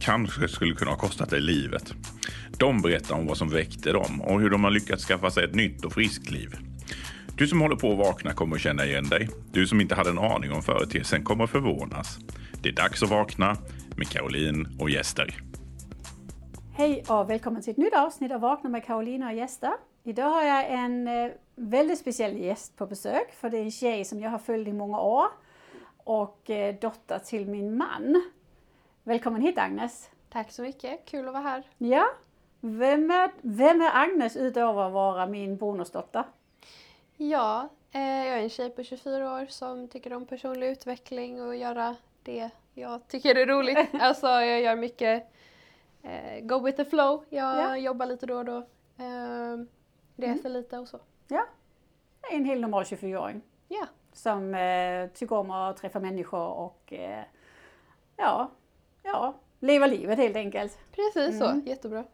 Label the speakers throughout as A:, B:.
A: kanske skulle kunna ha kostat dig livet. De berättar om vad som väckte dem och hur de har lyckats skaffa sig ett nytt och friskt liv. Du som håller på att vakna kommer att känna igen dig. Du som inte hade en aning om företeelsen kommer att förvånas. Det är dags att vakna med Caroline och gäster.
B: Hej och välkommen till ett nytt avsnitt av Vakna med Caroline och gäster. Idag har jag en eh, väldigt speciell gäst på besök för det är en tjej som jag har följt i många år och eh, dotter till min man. Välkommen hit Agnes!
C: Tack så mycket, kul att vara här.
B: Ja, vem är, vem är Agnes utöver att vara min bonusdotter?
C: Ja, eh, jag är en tjej på 24 år som tycker om personlig utveckling och göra det jag tycker är roligt. alltså jag gör mycket eh, go with the flow, jag
B: Ja.
C: jobbar lite då och då. Eh, reser lite och så.
B: Ja, en helt normal 24-åring
C: Ja,
B: som eh, tycker om att träffa människor och eh, ja, ja, leva livet helt enkelt.
C: precis
B: Mm.
C: så, jättebra.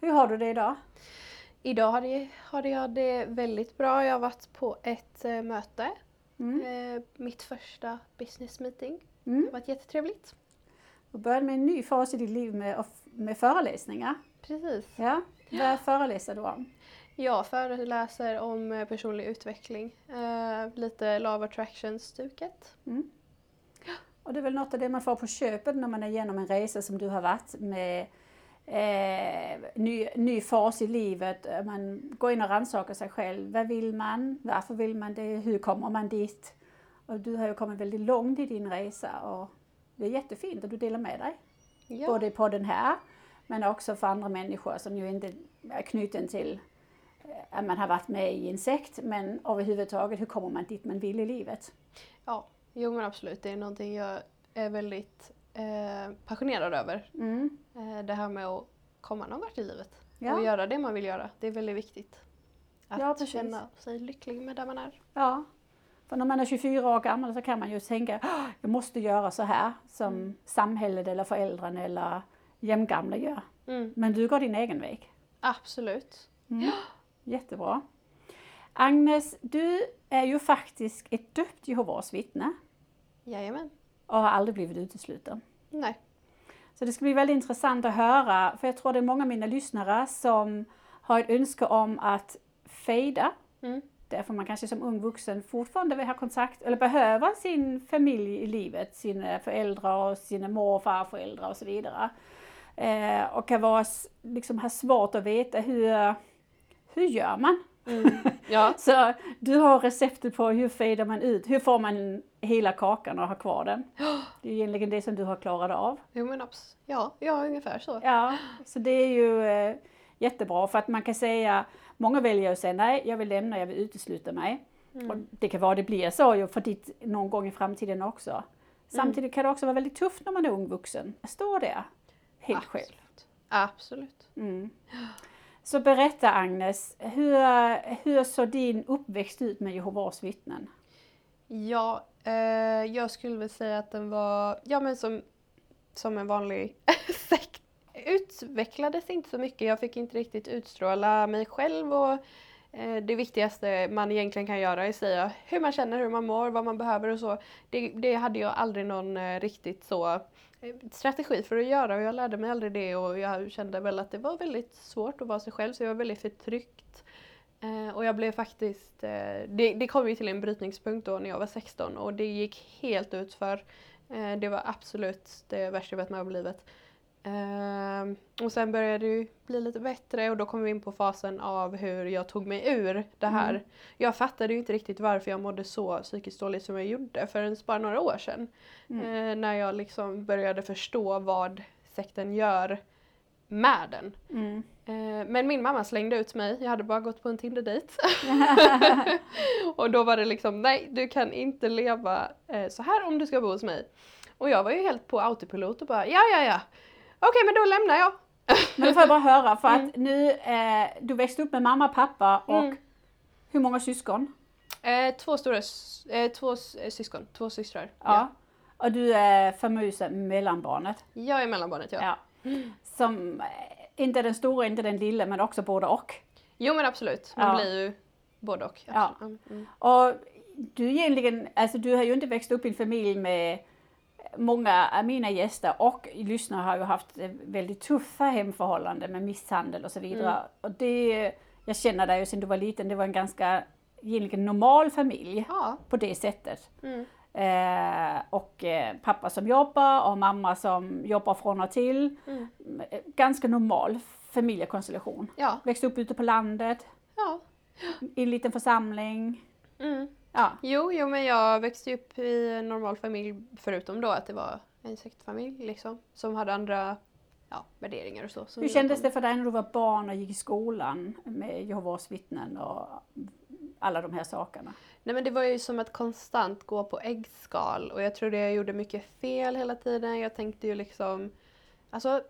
B: Hur har du det idag?
C: Idag hade jag, det väldigt bra. Jag har varit på ett eh, möte,
B: Mm.
C: eh, mitt första business meeting. Det
B: Mm.
C: har varit jättetrevligt.
B: Du började med en ny fas i ditt liv med, med föreläsningar.
C: Precis.
B: Ja, vad föreläser du om?
C: Jag föreläser om eh, personlig utveckling. Eh, lite Love Attraction-stuket.
B: Mm. Och det är väl något av det man får på köpet när man är igenom en resa som du har varit med eh, ny, ny fas i livet. Man går in och rannsakar sig själv. Vad vill man? Varför vill man det? Hur kommer man dit? Och du har ju kommit väldigt långt i din resa och det är jättefint att du delar med dig.
C: Ja.
B: Både på den här men också för andra människor som ju inte är knuten till eh, att man har varit med i en sekt men överhuvudtaget hur kommer man dit man vill i livet?
C: ja, jo men absolut. Det är någonting jag är väldigt eh, passionerad över.
B: Mm.
C: Eh, det här med att komma någon vart i livet.
B: Ja.
C: Och göra det man vill göra. Det är väldigt viktigt. Att
B: Ja, precis.
C: känna sig lycklig med där man är.
B: Ja, för när man är 24 år gammal så kan man ju tänka "Åh, jag måste göra så här som
C: Mm.
B: samhället eller föräldrarrna eller jämngamla gör.
C: Mm.
B: Men du går din egen väg.
C: Absolut.
B: Jättebra. Agnes, du är ju faktiskt ett döpt Jehovas vittne
C: Jajamän.
B: och har aldrig blivit utesluten.
C: Nej.
B: Så det ska bli väldigt intressant att höra, för jag tror det är många av mina lyssnare som har ett önske om att fejda
C: Mm.
B: Därför man kanske som ung vuxen fortfarande vill ha kontakt eller behöver sin familj i livet, sina föräldrar och sina mor och farföräldrar och så vidare. Eh, och kan vara, liksom, ha svårt att veta hur, hur gör man?
C: Mm. Ja.
B: Så du har receptet på hur fejdar man ut, hur får man hela kakan och ha kvar den? Det är egentligen det som du har klarat av.
C: Jo men abs- ja, ja, ungefär så.
B: Ja, så det är ju eh, jättebra för att man kan säga, många väljer att säga nej, jag vill lämna, jag vill utesluta mig.
C: Mm.
B: Och det kan vara det blir så ju för ditt någon gång i framtiden också. Samtidigt kan det också vara väldigt tufft när man är ung vuxen. Stå där helt själv.
C: Absolut. Absolut.
B: Mm. Så berätta Agnes, hur, hur såg din uppväxt ut med Jehovas vittnen?
C: Ja, eh, jag skulle väl säga att den var, ja men som, som en vanlig sekt. Utvecklades inte så mycket, jag fick inte riktigt utstråla mig själv och eh, det viktigaste man egentligen kan göra är att säga hur man känner, hur man mår, vad man behöver och så. Det, det hade jag aldrig någon eh, riktigt så strategi för att göra och jag lärde mig aldrig det och jag kände väl att det var väldigt svårt att vara sig själv så jag var väldigt förtryckt. Eh, och jag blev faktiskt, eh, det, det kom ju till en brytningspunkt då när jag var 16 och det gick helt ut för eh, Det var absolut det värsta jag varit med om i livet. Ehm, och sen började det ju bli lite bättre och då kom vi in på fasen av hur jag tog mig ur det här.
B: Mm.
C: Jag fattade ju inte riktigt varför jag mådde så psykiskt dåligt som jag gjorde förrän bara några år sedan.
B: Mm.
C: Eh, när jag liksom började förstå vad sekten gör med den.
B: Mm.
C: Eh, Men min mamma slängde ut mig, jag hade bara gått på en Tinder-dejt. och då var det liksom, nej du kan inte leva eh, så här om du ska bo hos mig. Och jag var ju helt på autopilot och bara, ja ja ja, Okej, men då lämnar jag.
B: Men då får jag bara höra för att nu, eh, du växte upp med mamma, pappa och
C: Mm.
B: hur många syskon?
C: Eh, två stora s- eh, två s- eh, syskon, två systrar.
B: Ja. Och du är famösa mellanbarnet.
C: Jag är mellanbarnet, ja.
B: Ja. Som eh, inte den stora, inte den lilla, men också både och.
C: Jo men absolut, man
B: Ja.
C: blir ju både och.
B: Ja.
C: absolut. Mm.
B: Och du egentligen, alltså du har ju inte växt upp i en familj med Många av mina gäster och lyssnare har ju haft väldigt tuffa hemförhållanden med misshandel och så vidare.
C: Mm.
B: Och det, jag känner dig ju sedan du var liten, det var en ganska egentligen normal familj
C: Ja.
B: på det sättet.
C: Mm.
B: Eh, och eh, pappa som jobbar och mamma som jobbar från och till.
C: Mm.
B: Ganska normal familjekonstellation.
C: Ja.
B: Växte upp ute på landet,
C: ja.
B: i en liten församling.
C: Mm.
B: Ja,
C: Jo, jo, men jag växte upp i en normal familj förutom då att det var en sektfamilj liksom. Som hade andra ja, värderingar och så.
B: Hur kändes det för dig när du var barn och gick i skolan med Jehovas vittnen och alla de här sakerna?
C: Nej men det var ju som att konstant gå på äggskal och jag trodde jag gjorde mycket fel hela tiden. Jag tänkte ju liksom, alltså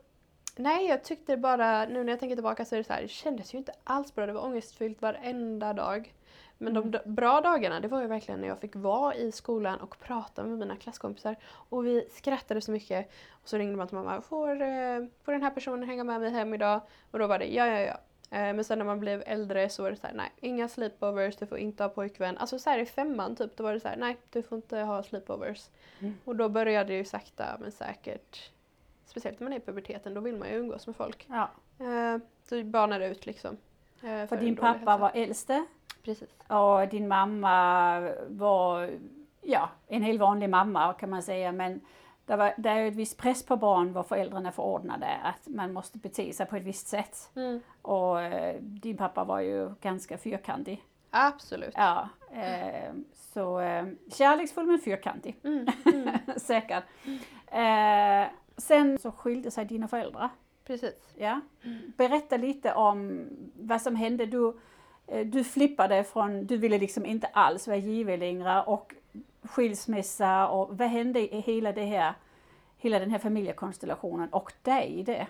C: nej jag tyckte bara, nu när jag tänker tillbaka så är det så här, det kändes ju inte alls bra. Det var ångestfyllt varenda dag. Men de d- bra dagarna, det var ju verkligen när jag fick vara i skolan och prata med mina klasskompisar. Och vi skrattade så mycket. Och så ringde man till mamma, får, eh, får den här personen hänga med mig hem idag? Och då var det ja, ja, ja. Eh, Men sen när man blev äldre så var det så här, nej, inga sleepovers, du får inte ha pojkvän. Alltså så här i femman typ, då var det så här, nej, du får inte ha sleepovers.
B: Mm.
C: Och då började det ju sakta men säkert, speciellt när man är i puberteten, då vill man ju umgås med folk.
B: Ja,
C: Eh, Så banade ut liksom.
B: för
C: en
B: din pappa
C: hälsa.
B: var äldste
C: Precis.
B: och din mamma var, ja, en helt vanlig mamma kan man säga, men det, var, det är ju ett visst press på barn vad föräldrarna förordnade, att man måste bete sig på ett visst sätt.
C: Mm.
B: Och eh, din pappa var ju ganska fyrkantig.
C: Absolut.
B: Ja, eh, så eh, kärleksfull men fyrkantig.
C: Mm. Mm.
B: Säkert. Eh, sen så skilde sig dina föräldrar.
C: Precis.
B: Ja. Berätta lite om vad som hände. Du, Eh, du flippade från, du ville liksom inte alls vara given längre och skilsmässa och vad hände i hela det här, hela den här familjekonstellationen och dig i det?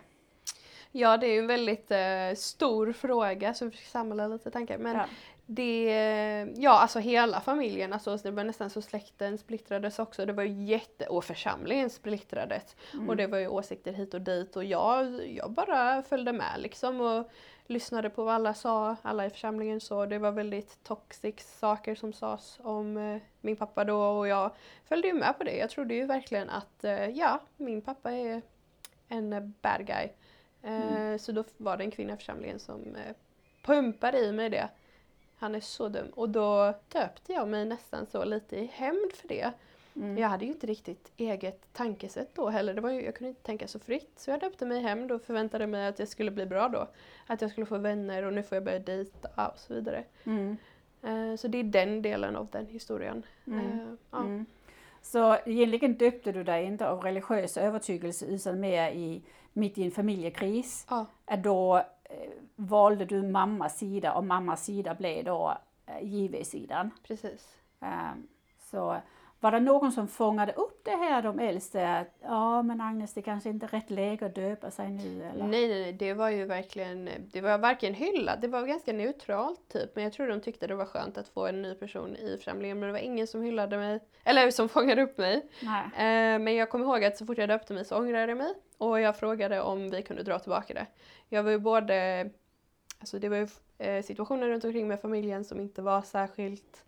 C: Ja, det är ju en väldigt eh, stor fråga så vi försöker samla lite tankar. Men
B: Ja.
C: det, ja alltså hela familjen, alltså det var nästan så släkten splittrades också. Det var ju jätte, och församlingen splittrades.
B: Mm.
C: Och det var ju åsikter hit och dit och jag, jag bara följde med liksom och lyssnade på vad alla sa, alla i församlingen så. Det var väldigt toxic saker som sades om eh, min pappa då och jag följde ju med på det. Jag trodde ju verkligen att eh, ja, min pappa är en bad guy. Eh, Så då var det en kvinna i församlingen som eh, pumpade i mig det. Han är så dum. Och då döpte jag mig nästan så lite i hämnd för det.
B: Mm.
C: Jag hade ju inte riktigt eget tankesätt då heller. Det var ju, jag kunde inte tänka så fritt. Så jag döpte mig hämnd och förväntade mig att jag skulle bli bra då. Att jag skulle få vänner och nu får jag börja dejta och så vidare.
B: Mm.
C: Eh, Så det är den delen av den historien.
B: Mm.
C: Ja.
B: Mm. Så egentligen döpte du dig inte av religiös övertygelse utan mer i, mitt i en familjekris.
C: Ja.
B: Att Då eh, valde du mammas sida och mammas sida blev då eh, JV-sidan.
C: Precis.
B: Ehm, så var det någon som fångade upp det här, de äldste, att ja men Agnes det kanske inte är rätt läge att döpa sig nu eller?
C: Nej, nej, nej, det var ju verkligen, det var varken hyllat, det var ganska neutralt typ. Men jag tror de tyckte det var skönt att få en ny person i församlingen. Men det var ingen som hyllade mig, eller som fångade upp mig. Eh, men jag kommer ihåg att så fort jag döpte mig så ångrade jag mig. Och jag frågade om vi kunde dra tillbaka det. Jag var ju både, alltså det var ju eh, situationer runt omkring med familjen som inte var särskilt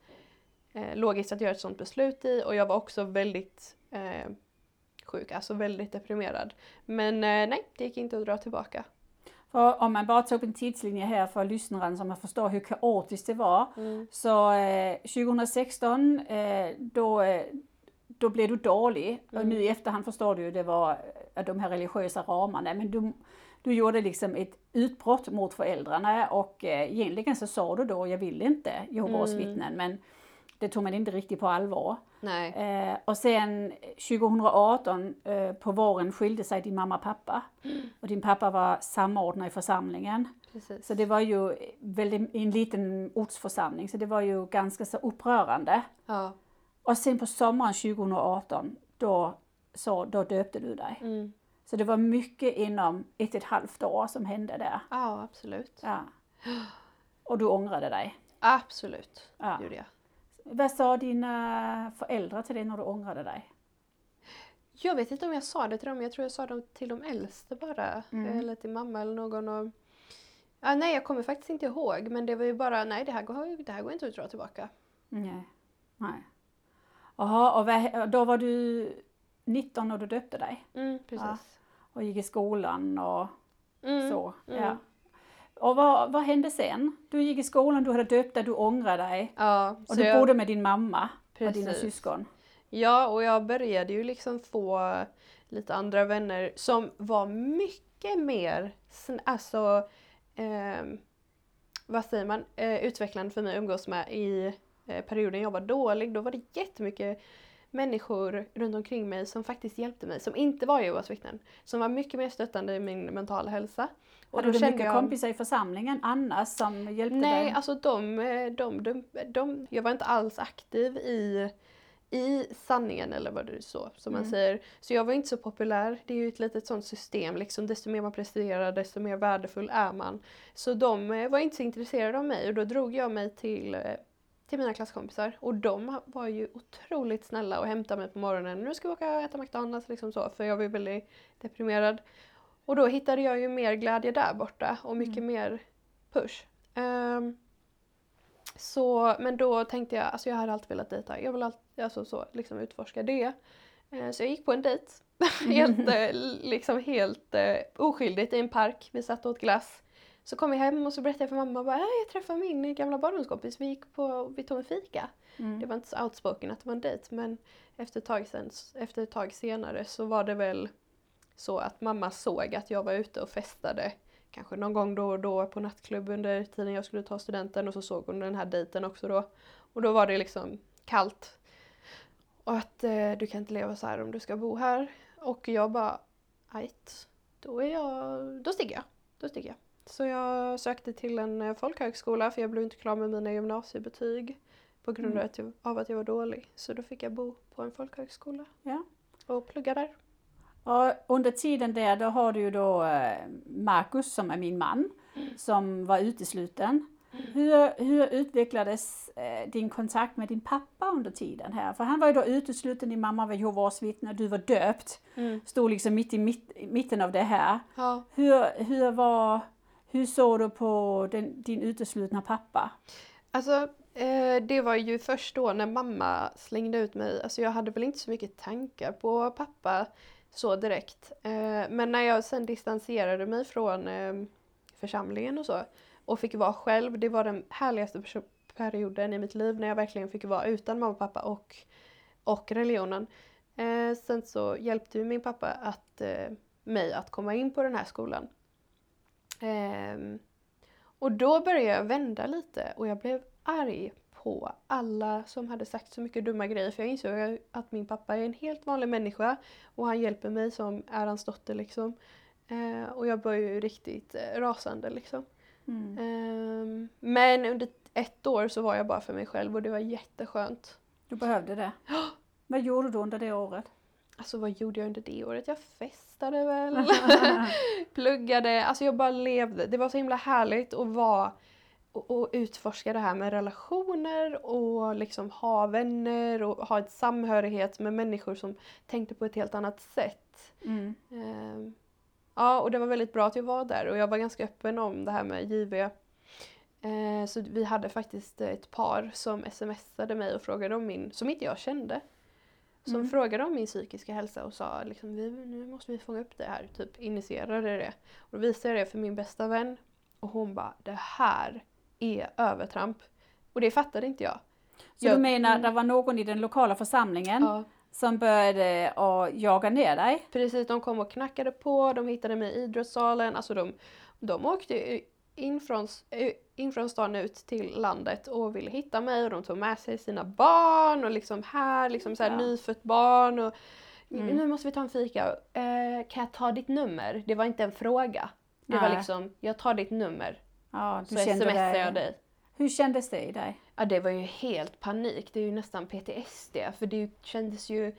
C: eh, logiskt att göra ett sådant beslut i. Och jag var också väldigt eh, sjuk, alltså väldigt deprimerad. Men eh, nej, det gick inte att dra tillbaka.
B: För om man bara tar upp en tidslinje här för lyssnaren så man förstår hur kaotiskt det var. Så eh, 2016 eh, då, eh, då blev du dålig och
C: Mm.
B: nu i efterhand förstår du ju det var eh, de här religiösa ramarna. Men du, du gjorde liksom ett utbrott mot föräldrarna och eh, egentligen så sa du då jag vill inte Jehovas
C: Mm.
B: vittnen men det tog man inte riktigt på allvar. Eh, och sen 2018 eh, på våren skilde sig din mamma och pappa. Och din pappa var samordnare i församlingen.
C: Precis.
B: Så det var ju väldigt, en liten ortsförsamling, så det var ju ganska så upprörande.
C: Ja.
B: Och sen på sommaren 2018, då, så, då döpte du dig.
C: Mm.
B: Så det var mycket inom ett och ett halvt år som hände där.
C: Ja, absolut.
B: Ja. Och du ångrade dig.
C: Absolut,
B: Ja.
C: gjorde jag.
B: Vad sa dina föräldrar till dig när du ångrade dig?
C: Jag vet inte om jag sa det till dem, jag tror jag sa det till de äldste bara.
B: Mm.
C: Eller till mamma eller någon. Och... Ja, nej, jag kommer faktiskt inte ihåg. Men det var ju bara, nej det här går, det här går inte att dra tillbaka.
B: Nej. Nej. Jaha, och vad- då var du 19 när du döpte dig
C: Mm, precis.
B: och gick i skolan och
C: Mm.
B: så.
C: mm.
B: Ja. Och vad, vad hände sen? Du gick i skolan, du hade döpt dig, du ångrade dig
C: Ja,
B: och du
C: jag-
B: bodde med din mamma och dina
C: Precis.
B: syskon.
C: Ja, och jag började ju liksom få lite andra vänner som var mycket mer, alltså, ehm, vad säger man, eh, utvecklande för mig att umgås med i eh, perioden jag var dålig. Då var det jättemycket människor runt omkring mig som faktiskt hjälpte mig, som inte var Jehovas vittnen. Som var mycket mer stöttande i min mentala hälsa. Och kände
B: mycket kompisar i församlingen annars som hjälpte
C: Nej,
B: dig?
C: alltså de, eh, de, de, de, jag var inte alls aktiv i, i sanningen eller vad det är så som man
B: Mm.
C: säger. Så jag var inte så populär. Det är ju ett litet sånt system liksom. Desto mer man presterar desto mer värdefull är man. Så de eh, var inte så intresserade av mig och då drog jag mig till, eh, till mina klasskompisar. Och de var ju otroligt snälla och hämtade mig på morgonen. Nu ska vi åka och äta McDonalds liksom så. För jag var ju väldigt deprimerad. Och då hittade jag ju mer glädje där borta och mycket mer push. Ehm, så, men då tänkte jag, alltså jag hade alltid velat dejta. Jag vill alltid, alltså så, liksom utforska det. Eh, så jag gick på en dejt. helt, eh, liksom helt eh, oskyldigt i en park. Vi satt och åt glass. Så kom jag hem och så berättade jag för mamma "Äh, jag träffade min gamla barndomskompis. Vi gick på, vi tog en fika.
B: Mm.
C: Det var inte så outspoken att det var en dejt men efter ett, tag sen, efter ett tag senare så var det väl så att mamma såg att jag var ute och festade kanske någon gång då och då på nattklubb under tiden jag skulle ta studenten och så såg hon den här dejten också då. Och då var det liksom kallt. Och att eh, du kan inte leva så här om du ska bo här. Och jag bara, ajt, då är jag, då sticker jag. Då sticker jag. Så jag sökte till en eh, folkhögskola för jag blev inte klar med mina gymnasiebetyg på grund
B: Mm.
C: av att jag- av att jag var dålig. Så då fick jag bo på en folkhögskola
B: Ja.
C: och plugga där.
B: Och under tiden där då har du ju då eh, Marcus som är min man som var utesluten. Hur, hur utvecklades eh, din kontakt med din pappa under tiden här? För han var ju då utesluten, din mamma var Jehovas vittne, du var döpt. Stod liksom mitt i mitt, mitten av det här.
C: Ja.
B: Hur, hur, var, hur såg du på den, din uteslutna pappa?
C: Alltså, eh, det var ju först då när mamma slängde ut mig. Alltså jag hade väl inte så mycket tankar på pappa så direkt. Eh, men när jag sen distanserade mig från eh, församlingen och så och fick vara själv, det var den härligaste perioden i mitt liv när jag verkligen fick vara utan mamma och pappa och, och religionen. Eh, sen så hjälpte ju min pappa att, eh, mig att komma in på den här skolan. Ehm, och då började jag vända lite och jag blev arg på alla som hade sagt så mycket dumma grejer för jag insåg att min pappa är en helt vanlig människa och han hjälper mig som är hans dotter liksom. Eh, och jag började ju riktigt eh, rasande liksom.
B: Mm.
C: Ehm, men under ett år så var jag bara för mig själv och det var jätteskönt.
B: Du behövde det. Vad gjorde du under det året?
C: Alltså vad gjorde jag under det året? Jag festade väl, pluggade, alltså jag bara levde. Det var så himla härligt att vara och, utforska det här med relationer och liksom ha vänner och ha ett samhörighet med människor som tänkte på ett helt annat sätt.
B: Mm.
C: Ehm, ja, och det var väldigt bra att jag var där och jag var ganska öppen om det här med JV. Eh, så vi hade faktiskt ett par som smsade mig och frågade om min, som inte jag kände. Som
B: Mm.
C: frågade om min psykiska hälsa och sa liksom, vi, nu måste vi fånga upp det här, typ initierade det. Och då visade jag det för min bästa vän och hon bara, det här är övertramp. Och det fattade inte jag.
B: Så
C: Jag-
B: du menar,
C: mm.
B: det var någon i den lokala församlingen
C: Ja.
B: som började att jaga ner dig?
C: Precis, de kom och knackade på, de hittade mig i idrottssalen. Alltså de, de åkte in från, eh, in från stan ut till landet och ville hitta mig och de tog med sig sina barn och liksom här, liksom så här
B: Ja.
C: nyfött barn och
B: Mm.
C: nu måste vi ta en fika. Eh, kan jag ta ditt nummer? Det var inte en fråga. Det var
B: Nej.
C: liksom, jag tar ditt nummer
B: Ja,
C: så
B: du kände
C: smsar
B: dig.
C: jag dig.
B: Hur kändes det i dig?
C: Ja, det var ju helt panik. Det är ju nästan PTSD. För det kändes ju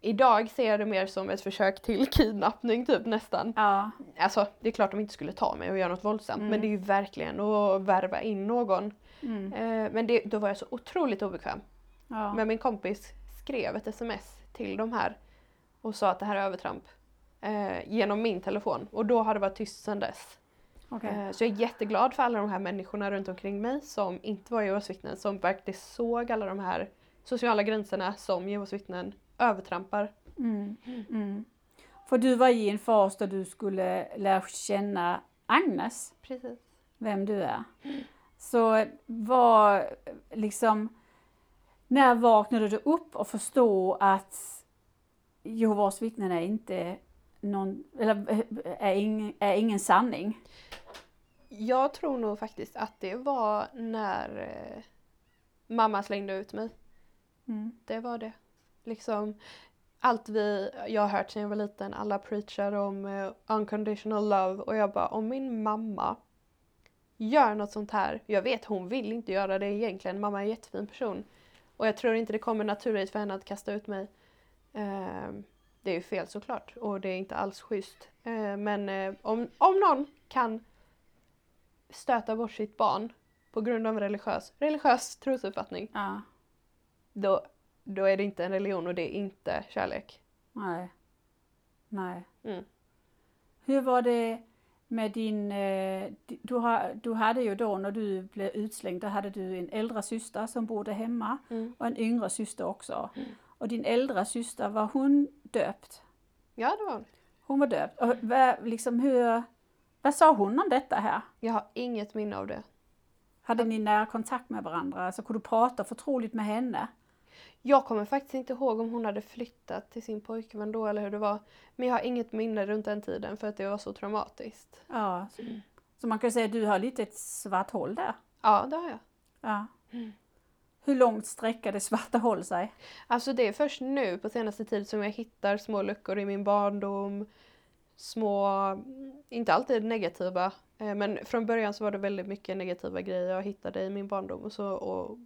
C: Idag ser jag det mer som ett försök till kidnappning typ nästan.
B: Ja.
C: Alltså det är klart de inte skulle ta mig och göra något våldsamt
B: Mm.
C: men det är ju verkligen att värva in någon.
B: Mm.
C: Eh, men det, då var jag så otroligt obekväm.
B: Ja.
C: Men min kompis skrev ett sms till de här och sa att det här är övertramp. Eh, genom min telefon och då har det varit tyst sedan dess.
B: Okej.
C: Eh, så jag är jätteglad för alla de här människorna runt omkring mig som inte var Jehovas vittnen som verkligen såg alla de här sociala gränserna som Jehovas vittnen övertrampar.
B: Mm. Mm. För du var i en fas där du skulle lära känna Agnes,
C: Precis.
B: vem du är. Så var liksom, när vaknade du upp och förstod att Jehovas vittnen är inte någon, eller är ingen, är ingen sanning?
C: Jag tror nog faktiskt att det var när eh, mamma slängde ut mig.
B: Mm.
C: Det var det. Liksom allt vi, jag har hört sedan jag var liten, alla preachar om eh, unconditional love och jag bara om min mamma gör något sånt här, jag vet hon vill inte göra det egentligen, mamma är en jättefin person och jag tror inte det kommer naturligt för henne att kasta ut mig. Eh, det är ju fel såklart och det är inte alls schysst. Eh, men eh, om, om någon kan stöta bort sitt barn på grund av en religiös, religiös trosuppfattning
B: Ja,
C: då, då är det inte en religion och det är inte kärlek.
B: nej. Nej.
C: Mm.
B: Hur var det med din, eh, du, har, du hade ju då när du blev utslängd, då hade du en äldre syster som bodde hemma
C: Mm.
B: och en yngre syster också. Och din äldre syster, var hon döpt?
C: Ja, det var hon.
B: Hon var döpt. Och vad, liksom hur, vad sa hon om detta här?
C: Jag har inget minne av det.
B: Hade ni nära kontakt med varandra? Alltså kunde du prata förtroligt med henne?
C: Jag kommer faktiskt inte ihåg om hon hade flyttat till sin pojkvän då eller hur det var. Men jag har inget minne runt den tiden för att det var så traumatiskt.
B: Ja. Så, så man kan säga att du har lite ett svart hål där.
C: Ja, det har jag.
B: Ja.
C: Mm.
B: Hur långt sträcker det svarta hål sig?
C: Alltså det är först nu på senaste tid som jag hittar små luckor i min barndom. Små, inte alltid negativa, eh, men från början så var det väldigt mycket negativa grejer jag hittade i min barndom och, så, och,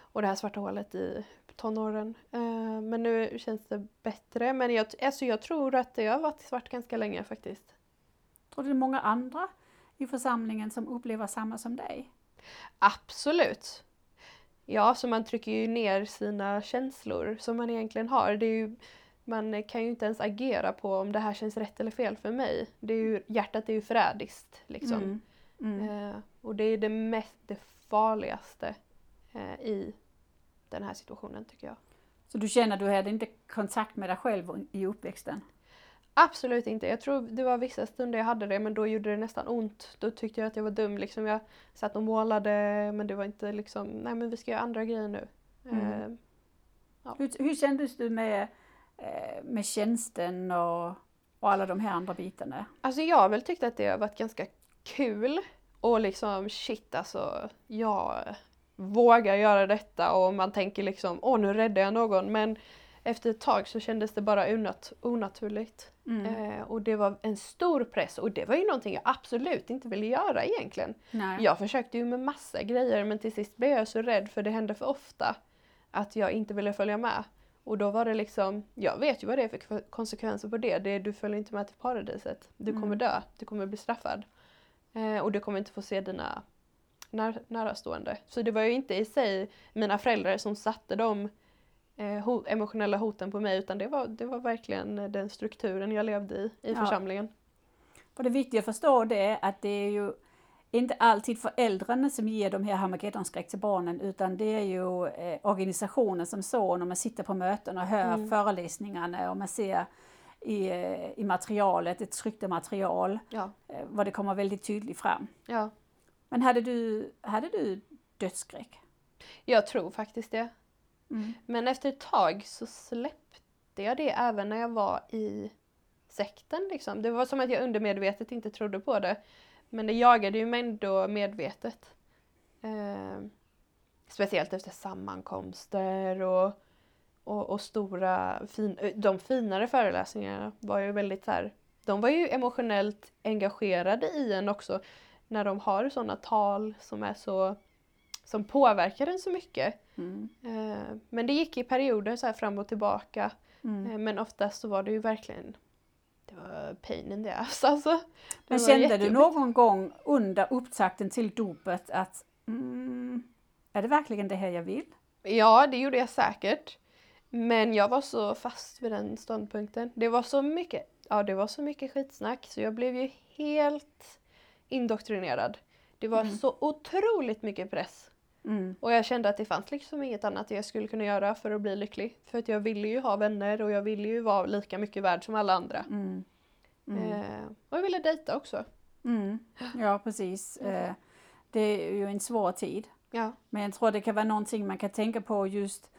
C: och det här svarta hålet i tonåren. Eh, Men nu känns det bättre. Men jag, alltså jag tror att det har varit svart ganska länge faktiskt.
B: Tror du det är många andra i församlingen som upplever samma som dig?
C: Absolut. Ja, så man trycker ju ner sina känslor som man egentligen har. Det är ju, man kan ju inte ens agera på om det här känns rätt eller fel för mig. Det är ju, hjärtat är ju förrädiskt liksom.
B: Mm. Mm.
C: Eh, och det är det mest, det farligaste eh, i den här situationen tycker jag.
B: Så du känner att du hade inte kontakt med dig själv i uppväxten?
C: Absolut inte. Jag tror det var vissa stunder jag hade det men då gjorde det nästan ont. Då tyckte jag att jag var dum. Liksom jag satt och målade men det var inte liksom, nej men vi ska göra andra grejer nu.
B: Mm.
C: Eh,
B: Hur, hur kändes du med, eh, med tjänsten och, och alla de här andra bitarna?
C: Alltså jag har väl tyckt att det har varit ganska kul och liksom shit alltså jag vågar göra detta och man tänker liksom åh nu räddar jag någon men efter ett tag så kändes det bara onat- onaturligt.
B: Mm.
C: Eh, och det var en stor press och det var ju någonting jag absolut inte ville göra egentligen.
B: Nej.
C: Jag försökte ju med massa grejer men till sist blev jag så rädd för det hände för ofta att jag inte ville följa med. Och då var det liksom, jag vet ju vad det är för konsekvenser på det. det är, du följer inte med till paradiset. Du kommer
B: Mm.
C: dö, du kommer bli straffad. Eh, och du kommer inte få se dina när, närastående. Så det var ju inte i sig mina föräldrar som satte de ho- emotionella hoten på mig utan det var, det var verkligen eh, den strukturen jag levde i, i
B: Ja.
C: församlingen.
B: För det viktiga att förstå det är att det är ju inte alltid föräldrarna som ger de här Harmagedonskräck till barnen utan det är ju eh, organisationen som så när man sitter på möten och hör
C: Mm.
B: föreläsningarna och man ser i, eh, i materialet, ett tryckta material,
C: Ja,
B: eh, vad det kommer väldigt tydligt fram.
C: ja.
B: Men hade du, hade du dödsskräck?
C: Jag tror faktiskt det.
B: Mm.
C: Men efter ett tag så släppte jag det även när jag var i sekten. Liksom. Det var som att jag undermedvetet inte trodde på det. Men det jagade ju mig ändå medvetet. Eh, speciellt efter sammankomster och, och, och stora, fin, eh, de finare föreläsningarna var ju väldigt så här, de var ju emotionellt engagerade i en också. När de har sådana tal som är så, som påverkar en så mycket.
B: Mm.
C: Eh, Men det gick i perioder så här fram och tillbaka.
B: Mm.
C: Eh, Men oftast så var det ju verkligen det var pain in the ass alltså.
B: Men kände du någon gång under upptakten till dopet att mm, är det verkligen det här jag vill?
C: Ja, det gjorde jag säkert. Men jag var så fast vid den ståndpunkten. Det var så mycket, ja det var så mycket skitsnack så jag blev ju helt indoktrinerad. Det var
B: Mm.
C: så otroligt mycket press.
B: Mm.
C: Och jag kände att det fanns liksom inget annat jag skulle kunna göra för att bli lycklig. För att jag ville ju ha vänner och jag ville ju vara lika mycket värd som alla andra.
B: Mm. Mm.
C: Eh, och jag ville dejta också.
B: Mm. Ja, precis. Eh, det är ju en svår tid.
C: Ja.
B: Men jag tror det kan vara någonting man kan tänka på just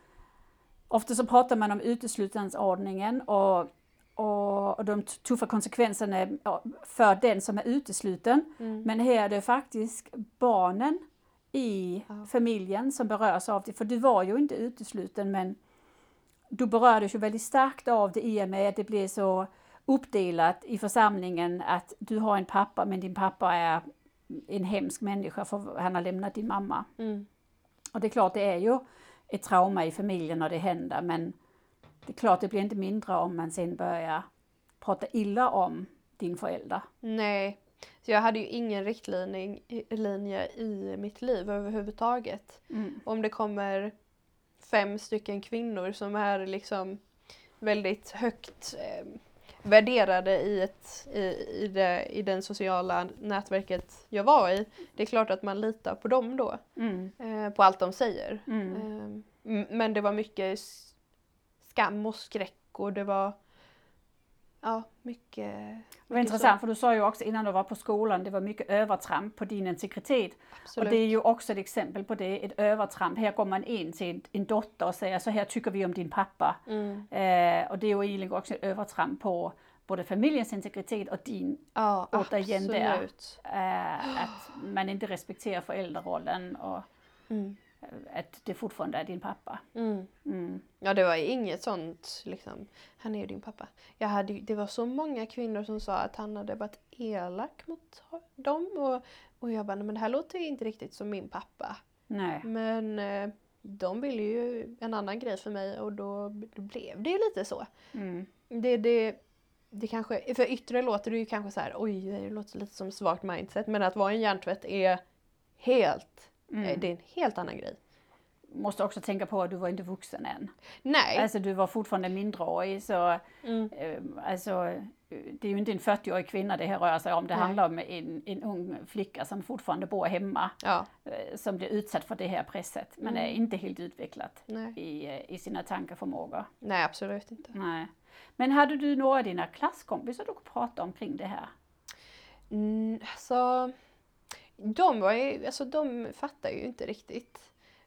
B: Ofta så pratar man om uteslutningsordningen och, och, och de tuffa konsekvenserna för den som är utesluten.
C: Mm.
B: Men här är det faktiskt barnen i
C: Ja.
B: familjen som berörs av det. För du var ju inte utesluten men du berördes ju väldigt starkt av det i och med att det blev så uppdelat i församlingen att du har en pappa men din pappa är en hemsk människa för han har lämnat din mamma.
C: Mm.
B: Och det är klart det är ju ett trauma i familjen när det händer men det är klart det blir inte mindre om man sen börjar prata illa om din förälder.
C: Nej, så jag hade ju ingen riktlinje linje i mitt liv överhuvudtaget.
B: Mm.
C: Om det kommer fem stycken kvinnor som är liksom väldigt högt eh, värderade i, ett, i, i, det, i den sociala nätverket jag var i. Det är klart att man litar på dem då,
B: Mm.
C: eh, på allt de säger.
B: Mm.
C: Eh, men det var mycket skam och skräck och det var ja, mycket
B: Det var intressant för du sa ju också innan du var på skolan, det var mycket övertramp på din integritet.
C: Absolut.
B: Och det är ju också ett exempel på det, ett övertramp. Här går man in till en- dotter och säger så här tycker vi om din pappa.
C: Mm.
B: Eh, och det är ju egentligen också ett övertramp på både familjens integritet och din,
C: Ja,
B: återigen där.
C: absolut.
B: eh, att man inte respekterar föräldrarollen och
C: Mm.
B: Att det fortfarande är din pappa.
C: Mm.
B: Mm.
C: Ja, det var inget sånt liksom, han är ju din pappa. Jag hade, det var så många kvinnor som sa att han hade varit elak mot dem och, och jag bara, "Nej, men det här låter ju inte riktigt som min pappa.
B: Nej.
C: Men eh, de ville ju en annan grej för mig och då, då blev det ju lite så.
B: Mm.
C: Det, det, det kanske, för yttre låter det ju kanske så här, oj det låter lite som svagt mindset men att vara en hjärntvätt är helt,
B: Mm.
C: eh, det är en helt annan grej.
B: Måste också tänka på att du var inte vuxen än.
C: Nej.
B: Alltså du var fortfarande mindreårig så
C: Mm.
B: eh, alltså, det är ju inte en 40-årig kvinna det här rör sig om. Det
C: Nej.
B: handlar om en, en ung flicka som fortfarande bor hemma
C: Ja,
B: eh, som blir utsatt för det här presset men
C: Mm.
B: är inte helt utvecklat
C: nej.
B: i, i sina tankeförmågor.
C: Nej absolut inte.
B: Nej. Men hade du några av dina klasskompisar du kunde prata omkring det här?
C: Mm, alltså, de, var ju, alltså, de fattar ju inte riktigt.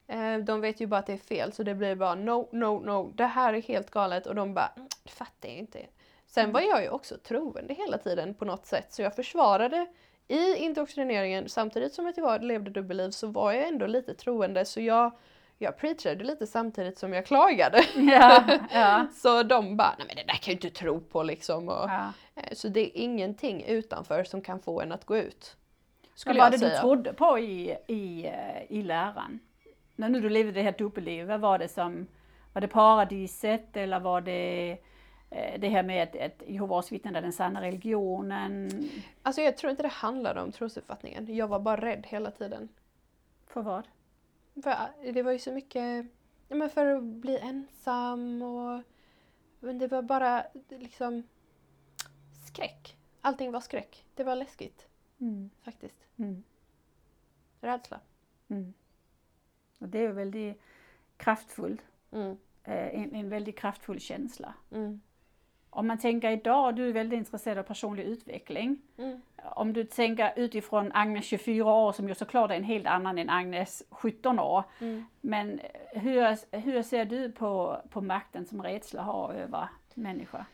C: Eh, de vet ju bara att det är fel så det blir bara no, no, no, det här är helt galet och de bara "Mm, det fattar jag inte. Sen var jag ju också troende hela tiden på något sätt så jag försvarade i indoktrineringen samtidigt som att jag var, levde dubbelliv så var jag ändå lite troende så jag, jag preachade lite samtidigt som jag klagade.
B: Ja, ja.
C: Så de bara, nej men det där kan jag inte tro på liksom. Och,
B: ja.
C: Eh, Så det är ingenting utanför som kan få en att gå ut.
B: Vad
C: Skulle
B: var
C: jag
B: det
C: säga.
B: du trodde på i, i, eh, i läran? När nu du levde det här dubbellivet, vad var det som, var det paradiset eller var det eh, det här med att, att Jehovas vittnen är den sanna religionen?
C: Alltså jag tror inte det handlade om trosuppfattningen. Jag var bara rädd hela tiden.
B: För vad?
C: För eh, det var ju så mycket, ja men för att bli ensam och men det var bara liksom skräck. Allting var skräck. Det var läskigt
B: Mm.
C: faktiskt.
B: Mm.
C: Rädsla.
B: Mm. Och det är väldigt kraftfullt,
C: Mm.
B: eh, en, en väldigt kraftfull känsla.
C: Mm.
B: Om man tänker idag, du är väldigt intresserad av personlig utveckling.
C: Mm.
B: Om du tänker utifrån Agnes 24 år som ju såklart är en helt annan än Agnes 17 år.
C: Mm.
B: Men hur, hur ser du på, på makten som rädsla har över människor?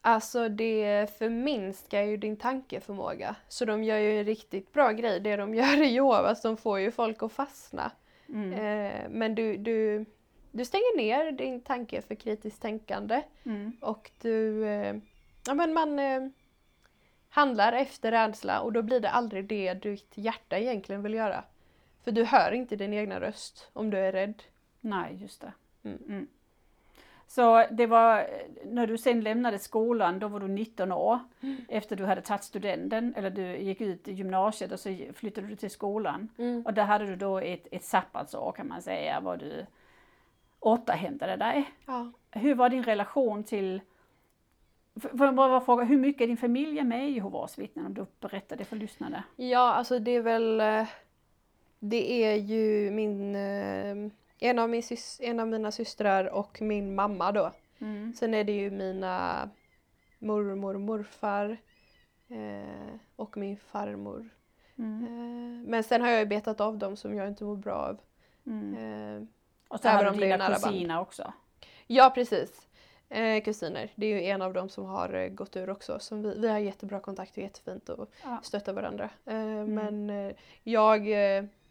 C: Alltså det förminskar ju din tankeförmåga. Så de gör ju en riktigt bra grej. Det de gör i Jehovas, de får ju folk att fastna.
B: Mm.
C: Eh, men du, du, du stänger ner din tanke för kritiskt tänkande
B: Mm.
C: och du, eh, ja men man eh, handlar efter rädsla och då blir det aldrig det ditt hjärta egentligen vill göra. För du hör inte din egna röst om du är rädd.
B: Nej, just det.
C: Mm.
B: Mm. Så det var, när du sen lämnade skolan, då var du 19 år. Efter du hade tagit studenten, eller du gick ut i gymnasiet och så flyttade du till skolan.
C: Mm.
B: Och där hade du då ett, ett sabbatsår kan man säga, var du återhämtade dig.
C: Ja.
B: Hur var din relation till Får jag bara fråga, hur mycket är din familj med i Jehovas vittnen? Om du berättar det för lyssnarna.
C: Ja, alltså det är väl... eh, Det är ju min... En av, min en av mina systrar och min mamma då.
B: Mm.
C: Sen är det ju mina mormor och morfar eh, och min farmor.
B: Mm.
C: Eh, men sen har jag ju betat av dem som jag inte mår bra av.
B: Mm.
C: Eh,
B: Och så
C: om
B: du dina
C: band.
B: kusiner också.
C: ja, precis. Eh, kusiner. Det är ju en av dem som har eh, gått ur också. Som vi, vi har jättebra kontakt och jättefint och
B: Ja.
C: stöttar varandra. Eh, Men eh, jag,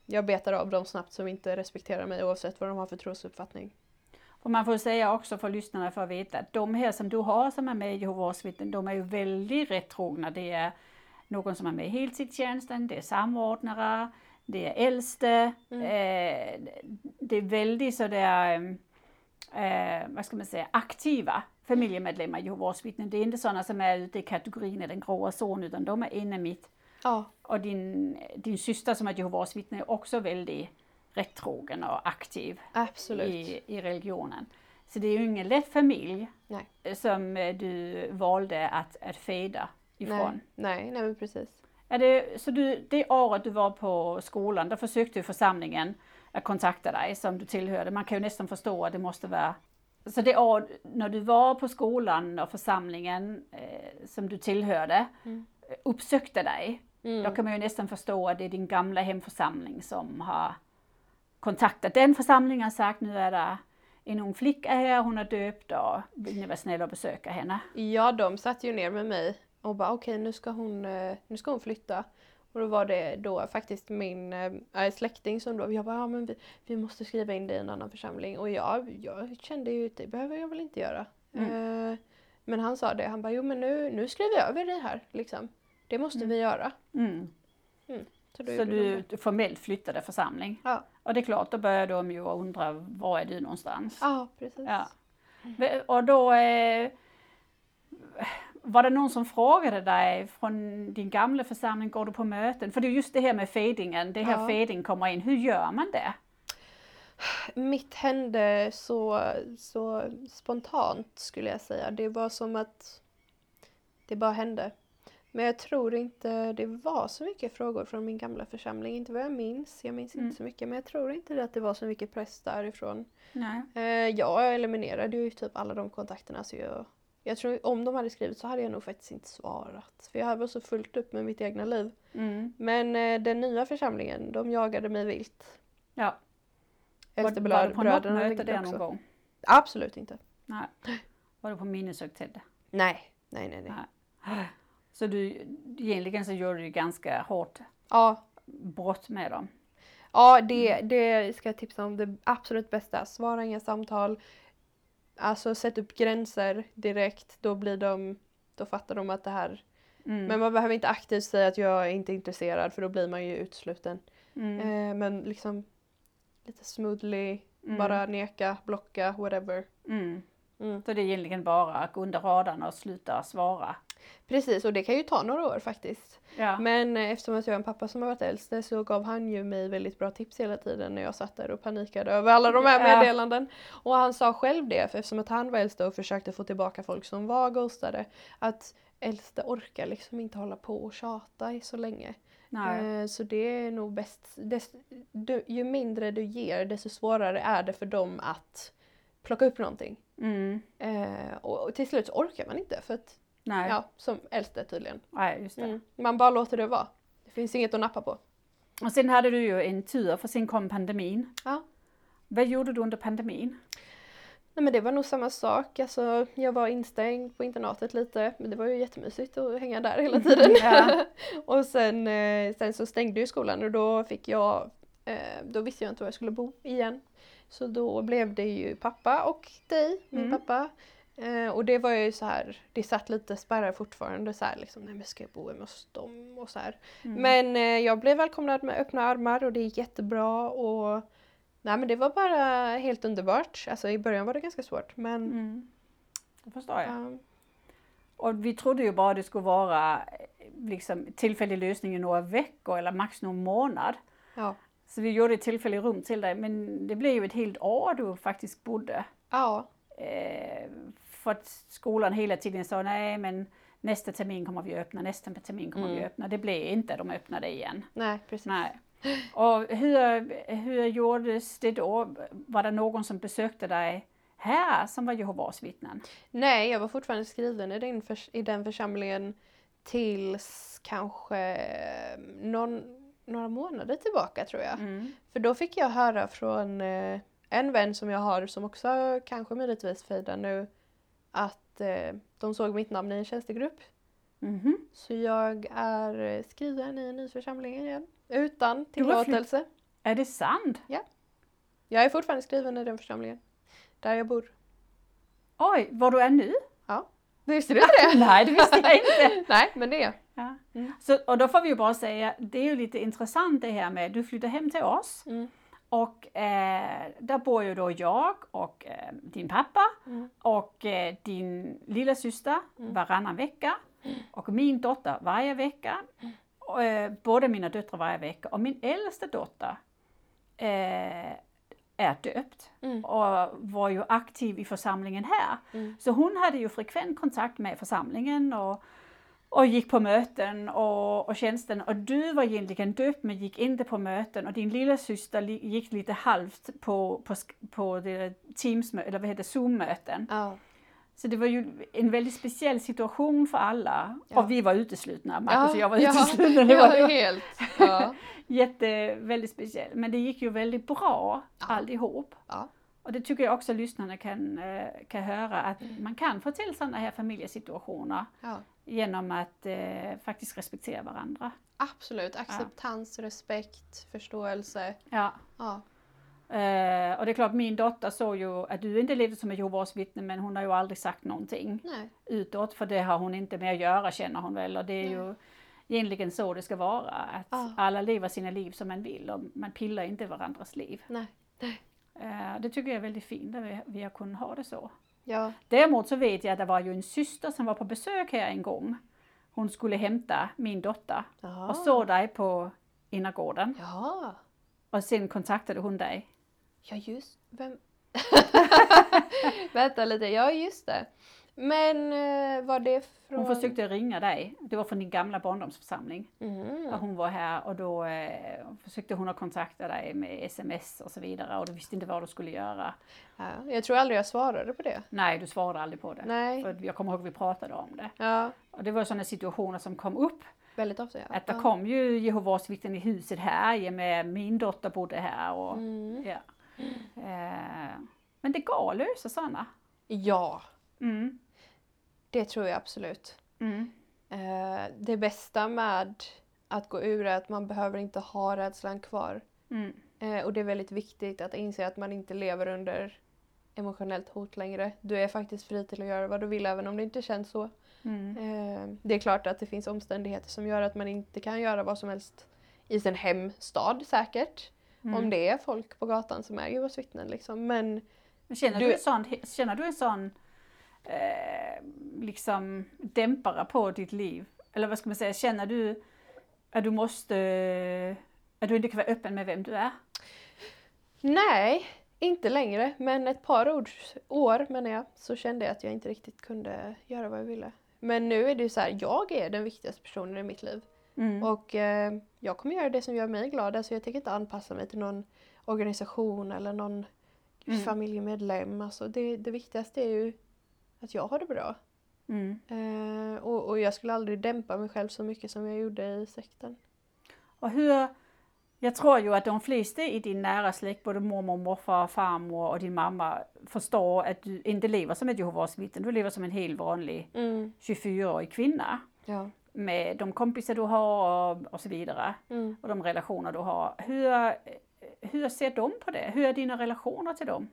C: jag betar av dem snabbt som inte respekterar mig oavsett vad de har för trosuppfattning.
B: Och man får säga också för lyssnarna för att veta att de här som du har som är med i Jehovas vittnen, de är ju väldigt rättrogna. Det är någon som är med i heltidstjänsten, det är samordnare, det är äldste.
C: Mm.
B: Eh, det är väldigt sådär, eh, vad ska man säga, aktiva familjemedlemmar i Jehovas vittnen. Det är inte sådana som är ute i kategorin den gråa zon, utan de är inne mitt.
C: Ja,
B: Och din, din syster som är Jehovas vittne är också väldigt rättrogen och aktiv
C: absolut.
B: i, i religionen. Så det är ju ingen lätt familj
C: Nej.
B: som eh, du valde att, att feda ifrån.
C: Nej, nej, nej men precis.
B: Är det, så du, det året du var på skolan, då försökte församlingen att kontakta dig som du tillhörde. Man kan ju nästan förstå att det måste vara så det år när du var på skolan och församlingen eh, som du tillhörde
C: Mm.
B: uppsökte dig,
C: Mm.
B: då kan man ju nästan förstå att det är din gamla hemförsamling som har kontaktat den församlingen och sagt nu är det en ung flicka här, hon är döpt och vill ni vara snälla och besöka henne?
C: Ja, de satt ju ner med mig och bara okej nu, ska hon, eh, nu ska hon flytta. Och då var det då faktiskt min äh, släkting som då, jag bara ja men vi, vi måste skriva in det i en annan församling. Och jag, jag kände ju det behöver jag väl inte göra.
B: Mm.
C: Eh, men han sa det, han bara jo men nu, nu skriver jag över det här liksom. Det måste vi göra.
B: Mm.
C: Så, då
B: Så
C: de
B: du, formellt flyttade församling?
C: Ja.
B: Och det är klart, då börjar de ju undra, var är du någonstans?
C: Ja, precis.
B: Ja. Och då eh, var det någon som frågade dig från din gamla församling, går du på möten? För det är just det här med fadingen, det här
C: Ja.
B: fading kommer in, hur gör man det?
C: Mitt hände så, så spontant skulle jag säga. Det var som att det bara hände. Men jag tror inte det var så mycket frågor från min gamla församling. Inte vad jag minns. Jag minns
B: Mm.
C: inte så mycket. Men jag tror inte att det var så mycket press därifrån.
B: Nej.
C: Eh, jag eliminerade ju typ alla de kontakterna. Så jag, jag tror om de hade skrivit så hade jag nog faktiskt inte svarat. För jag var så fullt upp med mitt egna liv.
B: Mm.
C: Men eh, den nya församlingen, de jagade mig vilt.
B: Ja. Var,
C: Äldste
B: var
C: bröd-
B: du på något möte där någon gång?
C: Absolut inte.
B: Nej. Var du på minneshögtid?
C: Nej, nej, nej. nej.
B: Nej. Så du, egentligen så gör du ju ganska hårt
C: Ja,
B: brott med dem.
C: ja det, det ska jag tipsa om. Det absolut bästa. Svara inga samtal. Alltså sätt upp gränser direkt. Då blir de, då fattar de att det här.
B: Mm.
C: Men man behöver inte aktivt säga att jag är inte intresserad för då blir man ju utsluten.
B: Mm.
C: Eh, men liksom lite smoothly,
B: Mm.
C: bara neka, blocka, whatever.
B: Mm.
C: Mm.
B: Så det är egentligen bara att gå under radarn och sluta svara.
C: Precis, och det kan ju ta några år faktiskt.
B: Ja.
C: Men eh, eftersom att jag har en pappa som har varit äldste så gav han ju mig väldigt bra tips hela tiden när jag satt där och panikade över alla de här
B: Ja.
C: meddelanden. Och han sa själv det, för eftersom att han var äldste och försökte få tillbaka folk som var ghostade, att äldste orkar liksom inte hålla på och tjata i så länge.
B: Nej.
C: Eh, Så det är nog bäst. Dess, du, ju mindre du ger desto svårare är det för dem att plocka upp någonting.
B: Mm.
C: Eh, och, till slut orkar man inte för att,
B: Nej.
C: ja, som äldste tydligen.
B: Nej, just det.
C: Mm. Man bara låter det vara. Det finns inget att nappa på.
B: Och sen hade du ju en tur, för sen kom pandemin.
C: Ja.
B: Vad gjorde du under pandemin?
C: Nej men det var nog samma sak. Alltså, jag var instängd på internatet lite men det var ju jättemysigt att hänga där hela tiden.
B: Ja.
C: och sen, eh, sen så stängde ju skolan och då fick jag, eh, då visste jag inte var jag skulle bo igen. Så då blev det ju pappa och dig, min
B: Mm.
C: pappa. Eh, och det var ju så här, det satt lite spärrar fortfarande så här liksom, nej men ska jag bo hemma hos dem och så här.
B: Mm.
C: Men eh, jag blev välkomnad med öppna armar och det gick jättebra och Nej men det var bara helt underbart. Alltså i början var det ganska svårt men
B: Mm. Det förstår jag.
C: ja.
B: Och vi trodde ju bara det skulle vara eh, liksom, tillfällig lösning i några veckor eller max någon månad.
C: Ja.
B: Så vi gjorde ett tillfälligt rum till dig, men det blev ju ett helt år du faktiskt bodde.
C: ja.
B: Eh, för att skolan hela tiden sa nej men nästa termin kommer vi öppna, nästa termin kommer vi
C: Mm.
B: öppna. Det blev inte, de öppnade igen.
C: Nej precis.
B: Nej. Och hur, hur gjordes det då? Var det någon som besökte dig här som var Jehovas vittnen?
C: Nej, jag var fortfarande skriven i den, förs- i den församlingen tills kanske eh, någon, några månader tillbaka tror jag.
B: Mm.
C: För då fick jag höra från eh, en vän som jag har som också kanske möjligtvis fejdar nu att eh, de såg mitt namn i en tjänstegrupp.
B: Mhm.
C: Så jag är eh, skriven i en ny församling igen. Utan tillåtelse.
B: Är det sant?
C: Jag är fortfarande skriven i den församlingen. Där jag bor.
B: Oj, var du är nu?
C: Visste du inte det?
B: Nej, det visste jag inte.
C: Nej, men det är jag.
B: Ja.
C: Mm.
B: Så, och då får vi ju bara säga, det är ju lite intressant det här med, du flyttar hem till oss
C: Mm.
B: Och eh, där bor ju då jag och eh, din pappa
C: Mm.
B: och eh, din lilla syster
C: Mm.
B: varannan vecka och min dotter varje vecka. Och, eh, båda mina döttrar varje vecka och min äldsta dotter eh, är döpt
C: Mm.
B: och var ju aktiv i församlingen här.
C: Mm.
B: Så hon hade ju frekvent kontakt med församlingen och, och gick på möten och, och tjänsten. Och du var egentligen döpt men gick inte på möten och din lilla syster gick lite halvt på, på, på det Teams, eller vad heter Zoom-möten.
C: Ja.
B: Så det var ju en väldigt speciell situation för alla.
C: Ja.
B: Och vi var uteslutna, Marcus och jag var
C: ja,
B: uteslutna. Det var, det
C: ja,
B: var
C: helt. Ja.
B: jätte, väldigt speciellt. Men det gick ju väldigt bra
C: Ja.
B: allihop.
C: Ja.
B: Och det tycker jag också lyssnarna kan, eh, kan höra, att man kan få till sådana här familjesituationer
C: ja.
B: genom att eh, faktiskt respektera varandra.
C: Absolut. Acceptans, respekt, förståelse.
B: Ja.
C: Ja.
B: Eh, och det är klart, min dotter såg ju att du inte levde som ett Jehovas vittne, men hon har ju aldrig sagt någonting
C: Nej.
B: utåt, för det har hon inte med att göra känner hon väl. Och det är ju egentligen så det ska vara, att
C: Ja.
B: alla lever sina liv som man vill och man pillar inte i varandras liv.
C: Nej.
B: Eh, det tycker jag är väldigt fint att vi, vi har kunnat ha det så.
C: Ja.
B: Däremot så vet jag att det var ju en syster som var på besök här en gång. Hon skulle hämta min dotter
C: Jaha.
B: och såg dig på innergården
C: Ja.
B: och sen kontaktade hon dig.
C: Ja, just Vem? Vänta lite. Ja, just det. Men eh, var det från...
B: Hon försökte ringa dig. Det var från din gamla barndomsförsamling. Ja, hon var här och då eh, försökte hon att kontakta dig med sms och så vidare och du visste inte vad du skulle göra.
C: Ja, jag tror aldrig jag svarade på det.
B: Nej, du svarade aldrig på det.
C: Nej.
B: För jag kommer ihåg att vi pratade om det.
C: Ja,
B: Och det var sådana situationer som kom upp.
C: väldigt ofta ja.
B: Att det
C: ja.
B: kom ju Jehovas vittnen i huset här, med min dotter bodde här. Och,
C: Mm.
B: ja. eh, men det går att lösa sådana.
C: Ja,
B: Mm.
C: Det tror jag absolut.
B: Mm.
C: Eh, det bästa med att gå ur är att man behöver inte ha rädslan kvar.
B: Mm.
C: Eh, och det är väldigt viktigt att inse att man inte lever under emotionellt hot längre. Du är faktiskt fri till att göra vad du vill även om det inte känns så.
B: Mm.
C: Eh, det är klart att det finns omständigheter som gör att man inte kan göra vad som helst i sin hemstad säkert.
B: Mm.
C: Om det är folk på gatan som är Jehovas vittnen liksom. Men
B: Men känner, du...
C: Du-
B: en sån, känner du en sån eh, liksom dämpare på ditt liv? Eller vad ska man säga, känner du att du måste, att du inte kan vara öppen med vem du är?
C: nej, inte längre. Men ett par ord, år menar jag, så kände jag att jag inte riktigt kunde göra vad jag ville. Men nu är det ju så här, jag är den viktigaste personen i mitt liv.
B: Mm.
C: Och eh, jag kommer göra det som gör mig glad. Alltså jag tänker inte anpassa mig till någon organisation eller någon
B: Mm.
C: familjemedlem. Alltså det, det viktigaste är ju att jag har det bra.
B: Mm.
C: Eh, och, och jag skulle aldrig dämpa mig själv så mycket som jag gjorde i sekten.
B: Och hur, jag tror ju att de flesta i din nära släkt, både mormor, morfar, farmor och din mamma, förstår att du inte lever som ett Jehovas vittne. Du lever som en helt vanlig
C: Mm.
B: 24-årig kvinna
C: Ja.
B: med de kompisar du har och, och så vidare.
C: Mm.
B: och de relationer du har. Hur, hur ser de på det? Hur är dina relationer till dem?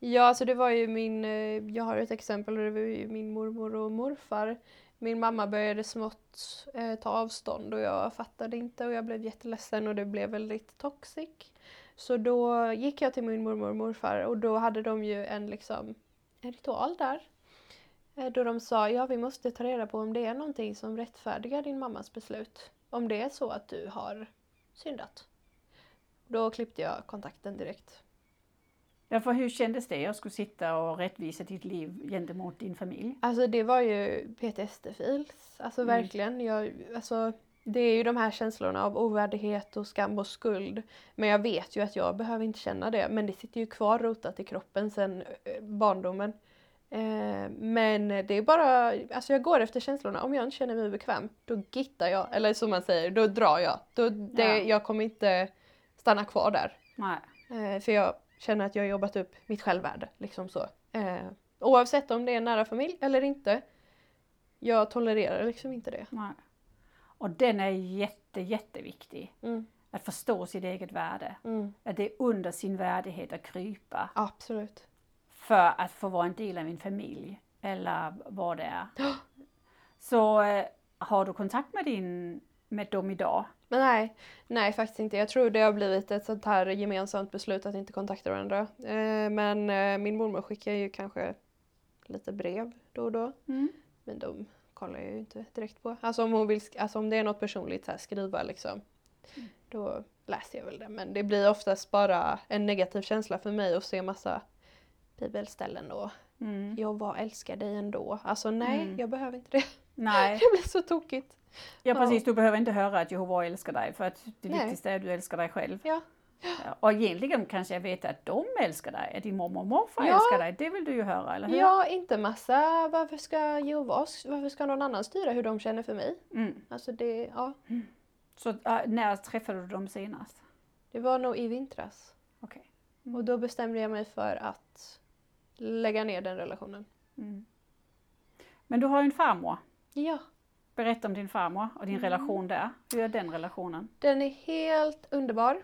C: Ja, alltså det var ju min, eh, jag har ett exempel och det var ju min mormor och morfar. Min mamma började smått eh, ta avstånd och jag fattade inte och jag blev jätteledsen och det blev väldigt toxic. Så då gick jag till min mormor och morfar och då hade de ju en, liksom, en ritual där. Eh, Då de sa, ja vi måste ta reda på om det är någonting som rättfärdigar din mammas beslut. Om det är så att du har syndat. Då klippte jag kontakten direkt.
B: Ja, för hur kändes det att skulle sitta och rättvisa ditt liv gentemot din familj?
C: Alltså det var ju PTSD-fils. Alltså
B: Mm.
C: verkligen. Jag, alltså, det är ju de här känslorna av ovärdighet och skam och skuld. Men jag vet ju att jag behöver inte känna det. Men det sitter ju kvar rotat i kroppen sedan eh, barndomen. Eh, men det är bara, alltså jag går efter känslorna. Om jag inte känner mig bekväm, då gittar jag. Eller som man säger, då drar jag. Då, det,
B: Ja.
C: Jag kommer inte stanna kvar där.
B: Nej.
C: Eh, för jag känner att jag har jobbat upp mitt självvärde. Liksom så. Eh, oavsett om det är nära familj eller inte. Jag tolererar liksom inte det.
B: Nej. Och den är jätte, jätteviktig.
C: Mm,
B: Att förstå sitt eget värde.
C: mm,
B: Att det är under sin värdighet att krypa
C: absolut.
B: för att få vara en del av min familj. Eller vad det är. Så eh, har du kontakt med, din, med dem idag?
C: Men nej, nej faktiskt inte. Jag tror det har blivit ett sånt här gemensamt beslut att inte kontakta varandra. Eh, men eh, min mormor skickar ju kanske lite brev då och då. Men de kollar jag ju inte direkt på. Alltså om, hon vill, alltså om det är något personligt så här, skriva liksom. Då läser jag väl det. Men det blir oftast bara en negativ känsla för mig att se massa bibelställen och
B: Mm.
C: jag var älskar dig ändå. Alltså nej,
B: Mm.
C: jag behöver inte det.
B: Nej,
C: Det blir så tokigt.
B: ja precis. Du behöver inte höra att Jehova älskar dig för att det viktigaste är att du älskar dig själv.
C: Ja.
B: Och egentligen kanske jag vet att de älskar dig, att din mormor och morfar
C: Ja.
B: älskar dig. Det vill du ju höra, eller hur?
C: Ja, inte massa varför ska Jehova, varför ska någon annan styra hur de känner för mig?
B: Mm.
C: Alltså det, ja.
B: Så äh, när träffade du dem senast?
C: Det var nog i vintras.
B: Okej.
C: Och då bestämde jag mig för att lägga ner den relationen.
B: Mm. Men du har ju en farmor.
C: Ja.
B: Berätta om din farmor och din
C: Mm.
B: relation där. Hur är den relationen?
C: Den är helt underbar.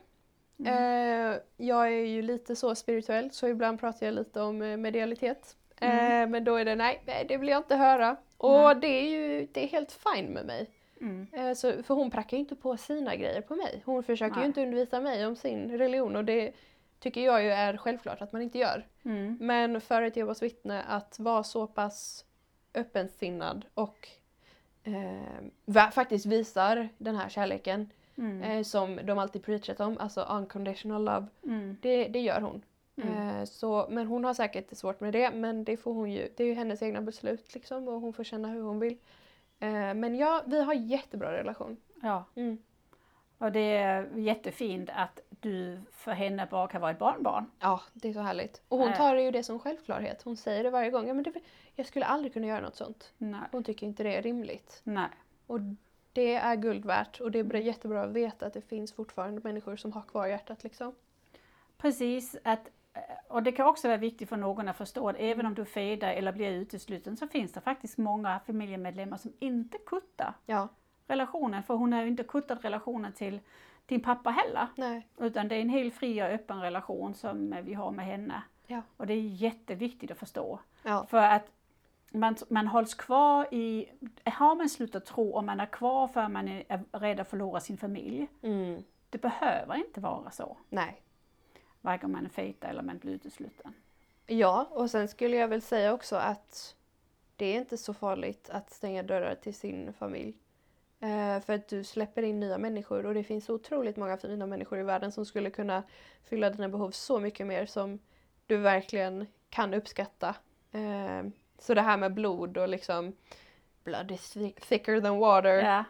C: Eh, jag är ju lite så spirituell så ibland pratar jag lite om eh, medialitet. Eh, men då är det nej, det vill jag inte höra. Och det är ju det är helt fine med mig.
B: Mm.
C: Eh, så, för hon prackar ju inte på sina grejer på mig. Hon försöker
B: Nej.
C: ju inte undervisa mig om sin religion och det tycker jag ju är självklart att man inte gör.
B: Mm.
C: Men för ett Jehovas vittne att vara så pass öppensinnad och eh, faktiskt visar den här kärleken
B: Mm.
C: eh, som de alltid preachat om, alltså unconditional love.
B: Mm.
C: Det, det gör hon.
B: Mm.
C: Eh, så, men hon har säkert svårt med det, men det får hon ju. Det är ju hennes egna beslut liksom och hon får känna hur hon vill. Eh, men ja, vi har jättebra relation.
B: Ja,
C: Mm.
B: och det är jättefint att du för henne bara kan vara ett barnbarn.
C: Ja, det är så härligt. Och hon tar ju det som självklarhet. Hon säger det varje gång. Ja, men det, jag skulle aldrig kunna göra något sånt.
B: Nej.
C: Hon tycker inte det är rimligt.
B: Nej.
C: Och det är guld värt och det är bra- jättebra att veta att det finns fortfarande människor som har kvar hjärtat liksom.
B: Precis, att, eh, och det kan också vara viktigt för någon att förstå att även om du fejdar eller blir utesluten så finns det faktiskt många familjemedlemmar som inte kuttar
C: Ja,
B: relationen. För hon har ju inte kuttat relationen till din pappa heller.
C: nej.
B: Utan det är en helt fri och öppen relation som vi har med henne.
C: Ja.
B: Och det är jätteviktigt att förstå.
C: Ja,
B: För att man, man hålls kvar i, har man slutat tro och man är kvar för att man är är rädd att förlora sin familj.
C: mm.
B: Det behöver inte vara så.
C: nej.
B: Varken man är fejta eller man blir utesluten.
C: Ja, och sen skulle jag väl säga också att det är inte så farligt att stänga dörrar till sin familj. Eh, för att du släpper in nya människor och det finns otroligt många fina människor i världen som skulle kunna fylla dina behov så mycket mer som du verkligen kan uppskatta. Eh, så det här med blod och liksom blood is thi- thicker than water.
B: Ja.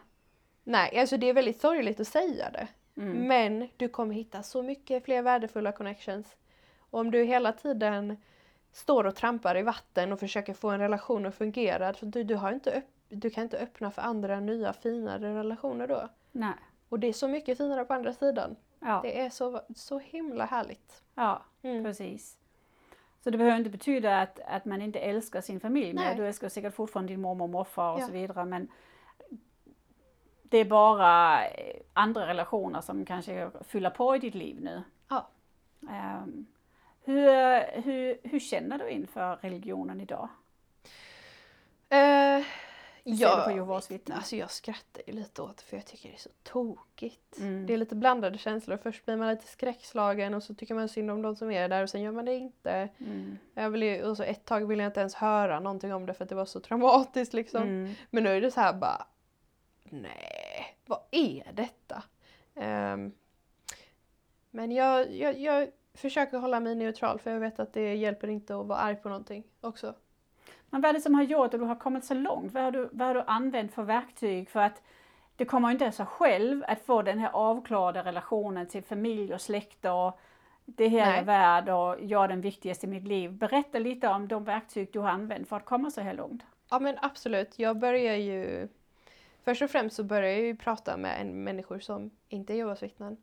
C: Nej, alltså det är väldigt sorgligt att säga det.
B: Mm.
C: Men du kommer hitta så mycket fler värdefulla connections. Och om du hela tiden står och trampar i vatten och försöker få en relation att fungera, för du, du, har inte öpp- du kan inte öppna för andra nya finare relationer då.
B: Nej.
C: Och det är så mycket finare på andra sidan.
B: Ja.
C: Det är så, så himla härligt.
B: ja,
C: Mm.
B: precis. Så det behöver inte betyda att, att man inte älskar sin familj.
C: Nej.
B: Men du älskar säkert fortfarande din mormor och morfar och
C: Ja.
B: så vidare. Men det är bara eh, andra relationer som kanske fyller på i ditt liv nu.
C: Ja.
B: Ehm, hur, hur, hur känner du inför religionen idag?
C: Eh,
B: Du på Jehovas vittnen?
C: Alltså jag skrattar ju lite åt det för jag tycker det är så tokigt.
B: Mm.
C: Det är lite blandade känslor. Först blir man lite skräckslagen och så tycker man synd om de som är där och sen gör man det inte.
B: Mm.
C: Jag vill ju, och så ett tag ville jag inte ens höra någonting om det för att det var så traumatiskt liksom.
B: Mm.
C: Men nu är det så här bara, nej, vad är detta? Ehm, men jag, jag, jag försöker hålla mig neutral för jag vet att det hjälper inte att vara arg på någonting också.
B: Men vad är det som har gjort att du har kommit så långt? Vad har du, vad har du använt för verktyg? För att det kommer inte av själv att få den här avklarade relationen till familj och släkt och det här
C: Nej.
B: är värld och jag är den viktigaste i mitt liv. Berätta lite om de verktyg du har använt för att komma så här långt.
C: Ja men absolut, jag börjar ju Först och främst så börjar jag ju prata med en människor som inte är Jehovas vittnen.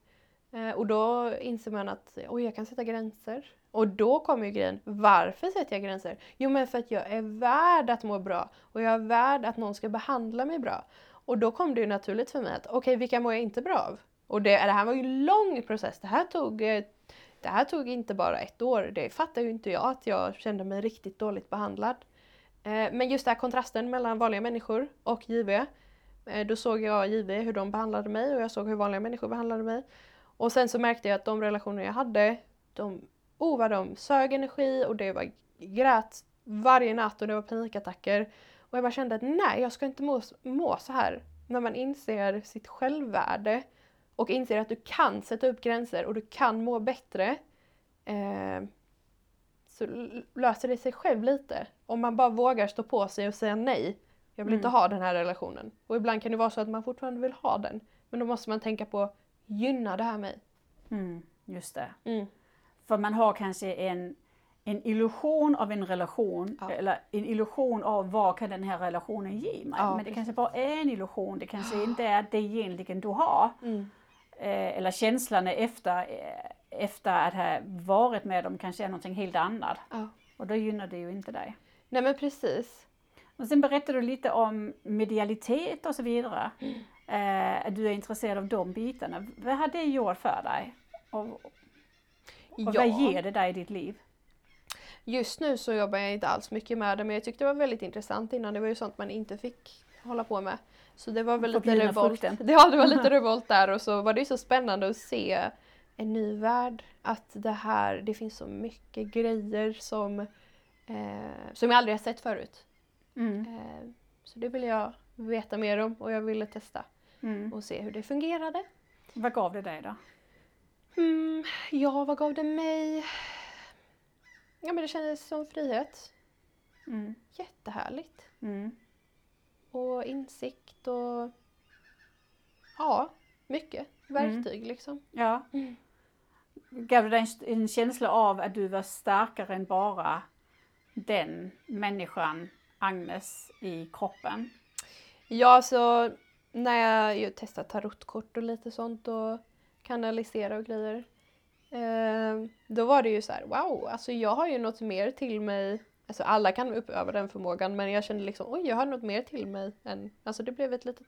C: Eh, och då inser man att oj, jag kan sätta gränser. Och då kommer ju grejen, varför sätter jag gränser? Jo men för att jag är värd att må bra och jag är värd att någon ska behandla mig bra. Och då kom det ju naturligt för mig att okej, vilka mår jag inte bra av? Och det, det här var ju en lång process. Det här tog eh, det här tog inte bara ett år. Det fattar ju inte jag att jag kände mig riktigt dåligt behandlad. Eh, men just den här kontrasten mellan vanliga människor och JV. Eh, då såg jag JV hur de behandlade mig och jag såg hur vanliga människor behandlade mig. Och sen så märkte jag att de relationer jag hade, de, oh vad de sög energi och det var grät varje natt och det var panikattacker. Och jag bara kände att nej, jag ska inte må, må så här. När man inser sitt självvärde och inser att du kan sätta upp gränser och du kan må bättre. Eh, så löser det sig själv lite. Om man bara vågar stå på sig och säga nej. Jag vill inte
B: Mm.
C: ha den här relationen. Och ibland kan det vara så att man fortfarande vill ha den. Men då måste man tänka på, gynnar det här mig?
B: Mm, just det.
C: Mm.
B: För man har kanske en, en illusion av en relation
C: Ja.
B: eller en illusion av vad kan den här relationen ge mig.
C: Ja,
B: Men det
C: precis.
B: kanske bara är en illusion. Det kanske inte är det egentligen du har.
C: Mm.
B: Eh, eller känslan efter, eh, efter att ha varit med dem kanske är någonting helt annat. Och då gynnar det ju inte dig.
C: Nej men precis.
B: Och sen berättar du lite om medialitet och så vidare.
C: Mm.
B: Eh, att du är intresserad av de bitarna. Vad har det gjort för dig? Och, och vad ger det dig i ditt liv?
C: Just nu så jobbar jag inte alls mycket med det men jag tyckte det var väldigt intressant innan. Det var ju sånt man inte fick hålla på med. Så det var väl lite revolt. Ja, det var lite revolt där och så var det ju så spännande att se en ny värld. Att det här, det finns så mycket grejer som, eh, som jag aldrig har sett förut.
B: Mm.
C: Eh, så det vill jag veta mer om och jag ville testa
B: Mm.
C: och se hur det fungerade.
B: Vad gav det dig då?
C: Mm, ja, vad gav det mig? Ja, men det kändes som frihet.
B: Mm.
C: Jättehärligt.
B: Mm.
C: Och insikt och ja, mycket verktyg liksom.
B: Ja.
C: Mm.
B: Gav det dig en, en känsla av att du var starkare än bara den människan, Agnes, i kroppen?
C: Ja, så när jag ju testat tarotkort och lite sånt och kanalisera och grejer. Eh, då var det ju så här, wow, alltså jag har ju något mer till mig. Alltså alla kan uppöva den förmågan men jag kände liksom, oj jag har något mer till mig än, alltså det blev ett litet,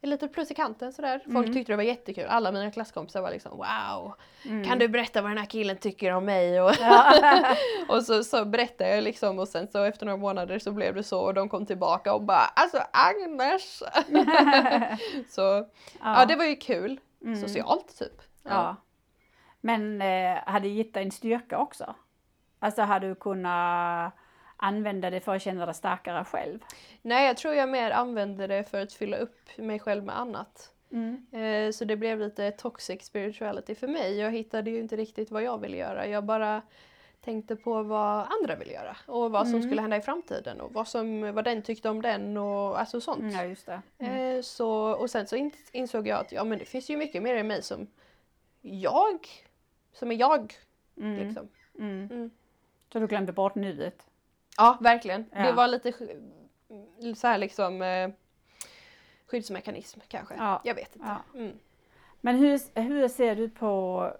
C: ett litet plus i kanten sådär. Folk
B: Mm.
C: tyckte det var jättekul, alla mina klasskompisar var liksom wow,
B: Mm.
C: kan du berätta vad den här killen tycker om mig? Och,
B: Ja.
C: och så, så berättade jag liksom och sen så efter några månader så blev det så och de kom tillbaka och bara alltså Agnes! så ja. det var ju kul,
B: Mm.
C: socialt typ.
B: Ja. Men eh, har det gett dig en styrka också? Alltså har du kunnat använda det för att känna dig starkare själv?
C: Nej jag tror jag mer använde det för att fylla upp mig själv med annat.
B: Mm.
C: Eh, så det blev lite toxic spirituality för mig. Jag hittade ju inte riktigt vad jag ville göra. Jag bara tänkte på vad andra vill göra och vad som
B: Mm.
C: skulle hända i framtiden och vad, som, vad den tyckte om den och alltså sånt.
B: Mm, ja, just det. Mm.
C: Eh, så, och sen så in, insåg jag att ja, men det finns ju mycket mer i mig som jag, som är jag.
B: Mm.
C: Liksom.
B: Mm.
C: Mm.
B: Så du glömde bort nuet?
C: Ja, verkligen.
B: Ja.
C: Det var lite sk- så här liksom eh, skyddsmekanism kanske.
B: Ja.
C: Jag vet inte.
B: Ja.
C: Mm.
B: Men hur, hur ser du på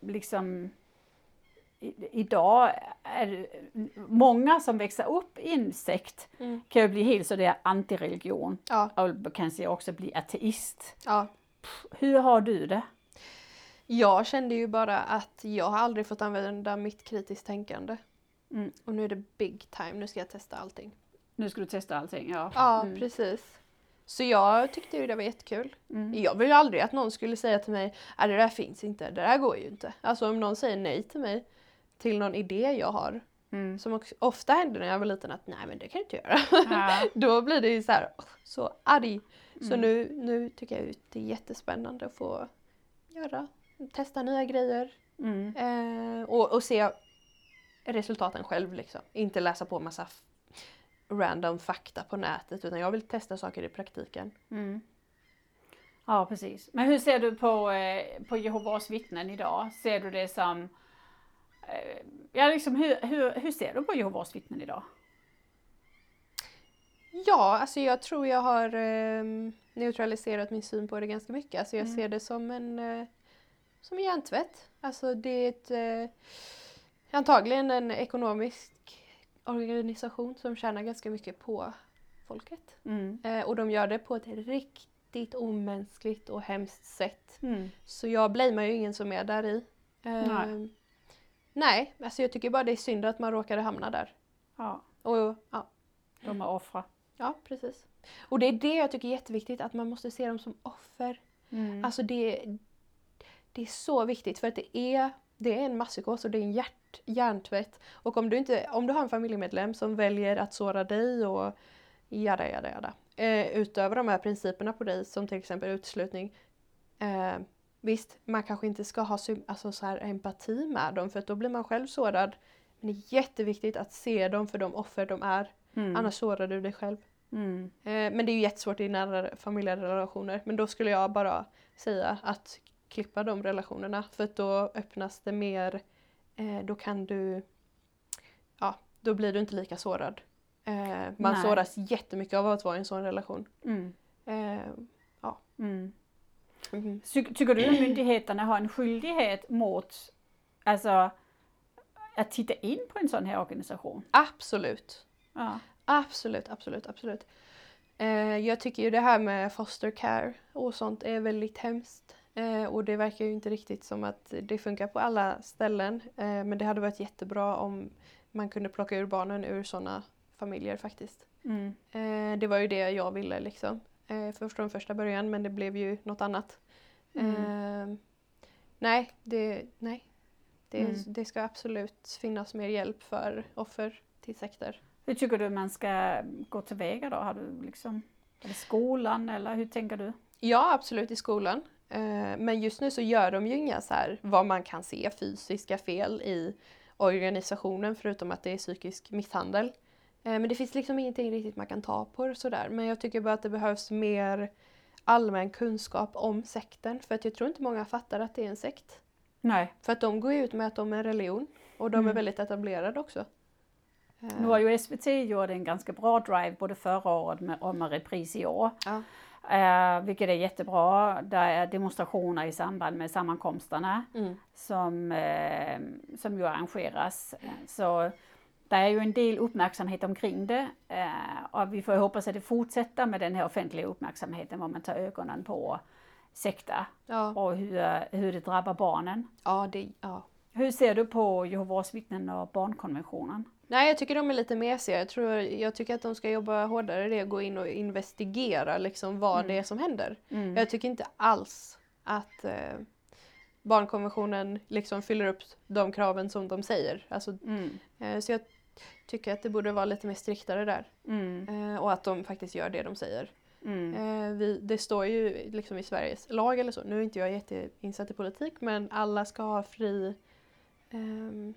B: liksom idag är många som växer upp i en sekt
C: Mm.
B: kan ju bli helt så det är antireligion
C: Ja,
B: och kanske också bli ateist.
C: ja.
B: Hur har du det?
C: Jag kände ju bara att jag har aldrig fått använda mitt kritiskt tänkande.
B: Mm.
C: Och nu är det big time, nu ska jag testa allting.
B: Nu ska du testa allting, ja.
C: Ja,
B: Mm.
C: precis. Så jag tyckte ju det var jättekul.
B: Mm.
C: Jag vill ju aldrig att någon skulle säga till mig att det där finns inte, det där går ju inte. Alltså om någon säger nej till mig till någon idé jag har.
B: Mm.
C: Som också, ofta hände när jag var liten att nej men det kan du inte göra.
B: Ja.
C: Då blir det ju så här, så arg. Så
B: Mm.
C: nu, nu tycker jag att det är jättespännande att få göra, testa nya grejer.
B: Mm.
C: Eh, och, och se resultaten själv liksom. Inte läsa på massa random fakta på nätet utan jag vill testa saker i praktiken.
B: Mm. Ja, precis. Men hur ser du på, eh, på Jehovas vittnen idag? Ser du det som... Eh, ja, liksom hur, hur, hur ser du på Jehovas vittnen idag?
C: Ja, alltså jag tror jag har ehm, neutraliserat min syn på det ganska mycket. Alltså jag
B: Mm.
C: ser det som en, eh, som en hjärntvätt. Alltså det är ett, eh, antagligen en ekonomisk organisation som tjänar ganska mycket på folket.
B: Mm.
C: Eh, och de gör det på ett riktigt omänskligt och hemskt sätt.
B: Mm.
C: Så jag blamear ju ingen som är där i.
B: Nej.
C: Alltså jag tycker bara det är synd att man råkade hamna där.
B: Ja,
C: Och ja,
B: de är offra.
C: Ja, precis. Och det är det jag tycker är jätteviktigt, att man måste se dem som offer.
B: Mm.
C: Alltså det, det är så viktigt för att det är, det är en masspsykos och det är en hjärt, hjärntvätt. Och om du, inte, om du har en familjemedlem som väljer att såra dig och jada jada jada. Eh, utöver de här principerna på dig som till exempel uteslutning. Eh, visst, man kanske inte ska ha alltså så här empati med dem för då blir man själv sårad. Men det är jätteviktigt att se dem för de offer de är.
B: Mm.
C: Annars sårar du dig själv.
B: Mm.
C: Eh, men det är ju jättesvårt i nära familjerelationer. Men då skulle jag bara säga att klippa de relationerna. För att då öppnas det mer, eh, då kan du, ja, då blir du inte lika sårad. Eh, man
B: Nej.
C: såras jättemycket av att vara i en sån relation.
B: Mm.
C: Eh,
B: Mm. Ty- Tycker du att myndigheterna har en skyldighet mot alltså, att titta in på en sån här organisation?
C: Absolut.
B: Ja.
C: Absolut, absolut, absolut. Eh, jag tycker ju det här med foster care och sånt är väldigt hemskt. Eh, och det verkar ju inte riktigt som att det funkar på alla ställen. Eh, men det hade varit jättebra om man kunde plocka ur barnen ur sådana familjer faktiskt.
B: Mm.
C: Eh, det var ju det jag ville liksom. Eh, från första början men det blev ju något annat.
B: Mm.
C: Eh, nej, det, nej. Det,
B: Mm.
C: det ska absolut finnas mer hjälp för offer till sekter.
B: Hur tycker du man ska gå tillväga då? Har du liksom, det skolan eller hur tänker du?
C: Ja, absolut i skolan. Eh, Men just nu så gör de ju inga så här, vad man kan se, fysiska fel i organisationen förutom att det är psykisk misshandel. Eh, Men det finns liksom ingenting riktigt man kan ta på det sådär. Men jag tycker bara att det behövs mer allmän kunskap om sekten. För att jag tror inte många fattar att det är en sekt.
B: Nej,
C: För att de går ju ut med att de är en religion. Och de är
B: Mm.
C: väldigt etablerade också.
B: Nu har ju SVT gjort en ganska bra drive både förra året och med repris i år.
C: Ja.
B: Eh, vilket är jättebra. Det är demonstrationer i samband med sammankomsterna
C: Mm.
B: som, eh, som ju arrangeras. Så det är ju en del uppmärksamhet omkring det eh, och vi får hoppas att det fortsätter med den här offentliga uppmärksamheten var man tar ögonen på sekter
C: Ja,
B: och hur, hur det drabbar barnen.
C: ja, det, ja.
B: Hur ser du på Jehovas vittnen och barnkonventionen?
C: Nej, jag tycker de är lite mesiga. Jag, tror, jag tycker att de ska jobba hårdare i det, gå in och investigera liksom vad
B: Mm.
C: det är som händer.
B: Mm.
C: Jag tycker inte alls att eh, barnkonventionen liksom fyller upp de kraven som de säger. Alltså,
B: Mm.
C: eh, så jag tycker att det borde vara lite mer striktare där.
B: Mm.
C: Eh, och att de faktiskt gör det de säger.
B: Mm.
C: Eh, vi, det står ju liksom i Sveriges lag eller så, nu är inte jag jätteinsatt i politik, men alla ska ha fri ehm,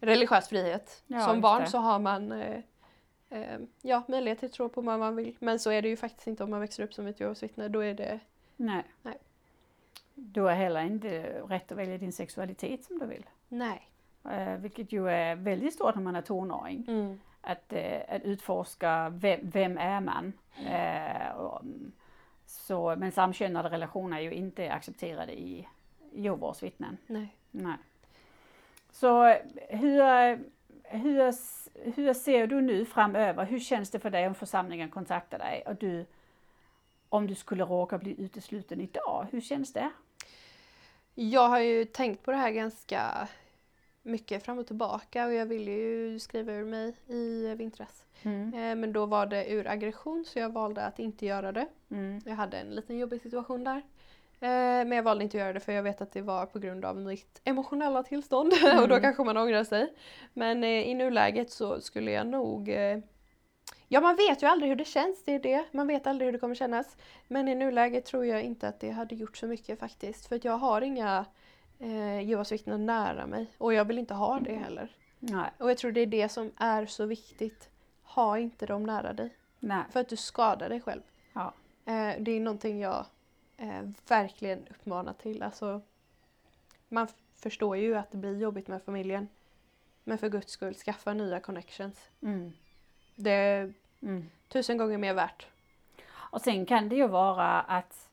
C: religiös frihet.
B: Ja,
C: Som barn
B: det.
C: så har man eh, eh, ja, möjlighet att tro på vad man vill. Men så är det ju faktiskt inte om man växer upp som ett Jehovas vittne. Då är det,
B: Nej.
C: Nej.
B: Du har heller inte rätt att välja din sexualitet som du vill.
C: nej.
B: Eh, vilket ju är väldigt stort när man är tonåring.
C: Mm.
B: Att, eh, att utforska vem, vem är man. Eh, och, mm, så, men samkönade relationer är ju inte accepterade i Jehovas vittnen.
C: nej.
B: Nej. Så hur, hur, hur ser du nu framöver? Hur känns det för dig om församlingen kontaktar dig och du om du skulle råka bli utesluten idag? Hur känns det?
C: Jag har ju tänkt på det här ganska mycket fram och tillbaka och jag ville ju skriva ur mig i vintras.
B: Mm.
C: Eh, men då var det ur aggression så jag valde att inte göra det.
B: Mm.
C: Jag hade en liten jobbig situation där. Eh, men jag valde inte att göra det för jag vet att det var på grund av mitt emotionella tillstånd och då
B: Mm.
C: kanske man ångrar sig. Men eh, i nuläget så skulle jag nog eh, Ja man vet ju aldrig hur det känns, det är det. Man vet aldrig hur det kommer kännas. Men i nuläget tror jag inte att det hade gjort så mycket faktiskt. För att jag har inga eh, Jehovas nära mig. Och jag vill inte ha det heller.
B: Nej.
C: Och jag tror det är det som är så viktigt. Ha inte dem nära dig.
B: Nej.
C: För att du skadar dig själv.
B: Ja.
C: Eh, det är någonting jag eh, verkligen uppmanar till. Alltså, man förstår ju att det blir jobbigt med familjen. Men för guds skull, skaffa nya connections.
B: Mm.
C: Det är
B: Mm.
C: tusen gånger mer värt.
B: Och sen kan det ju vara att,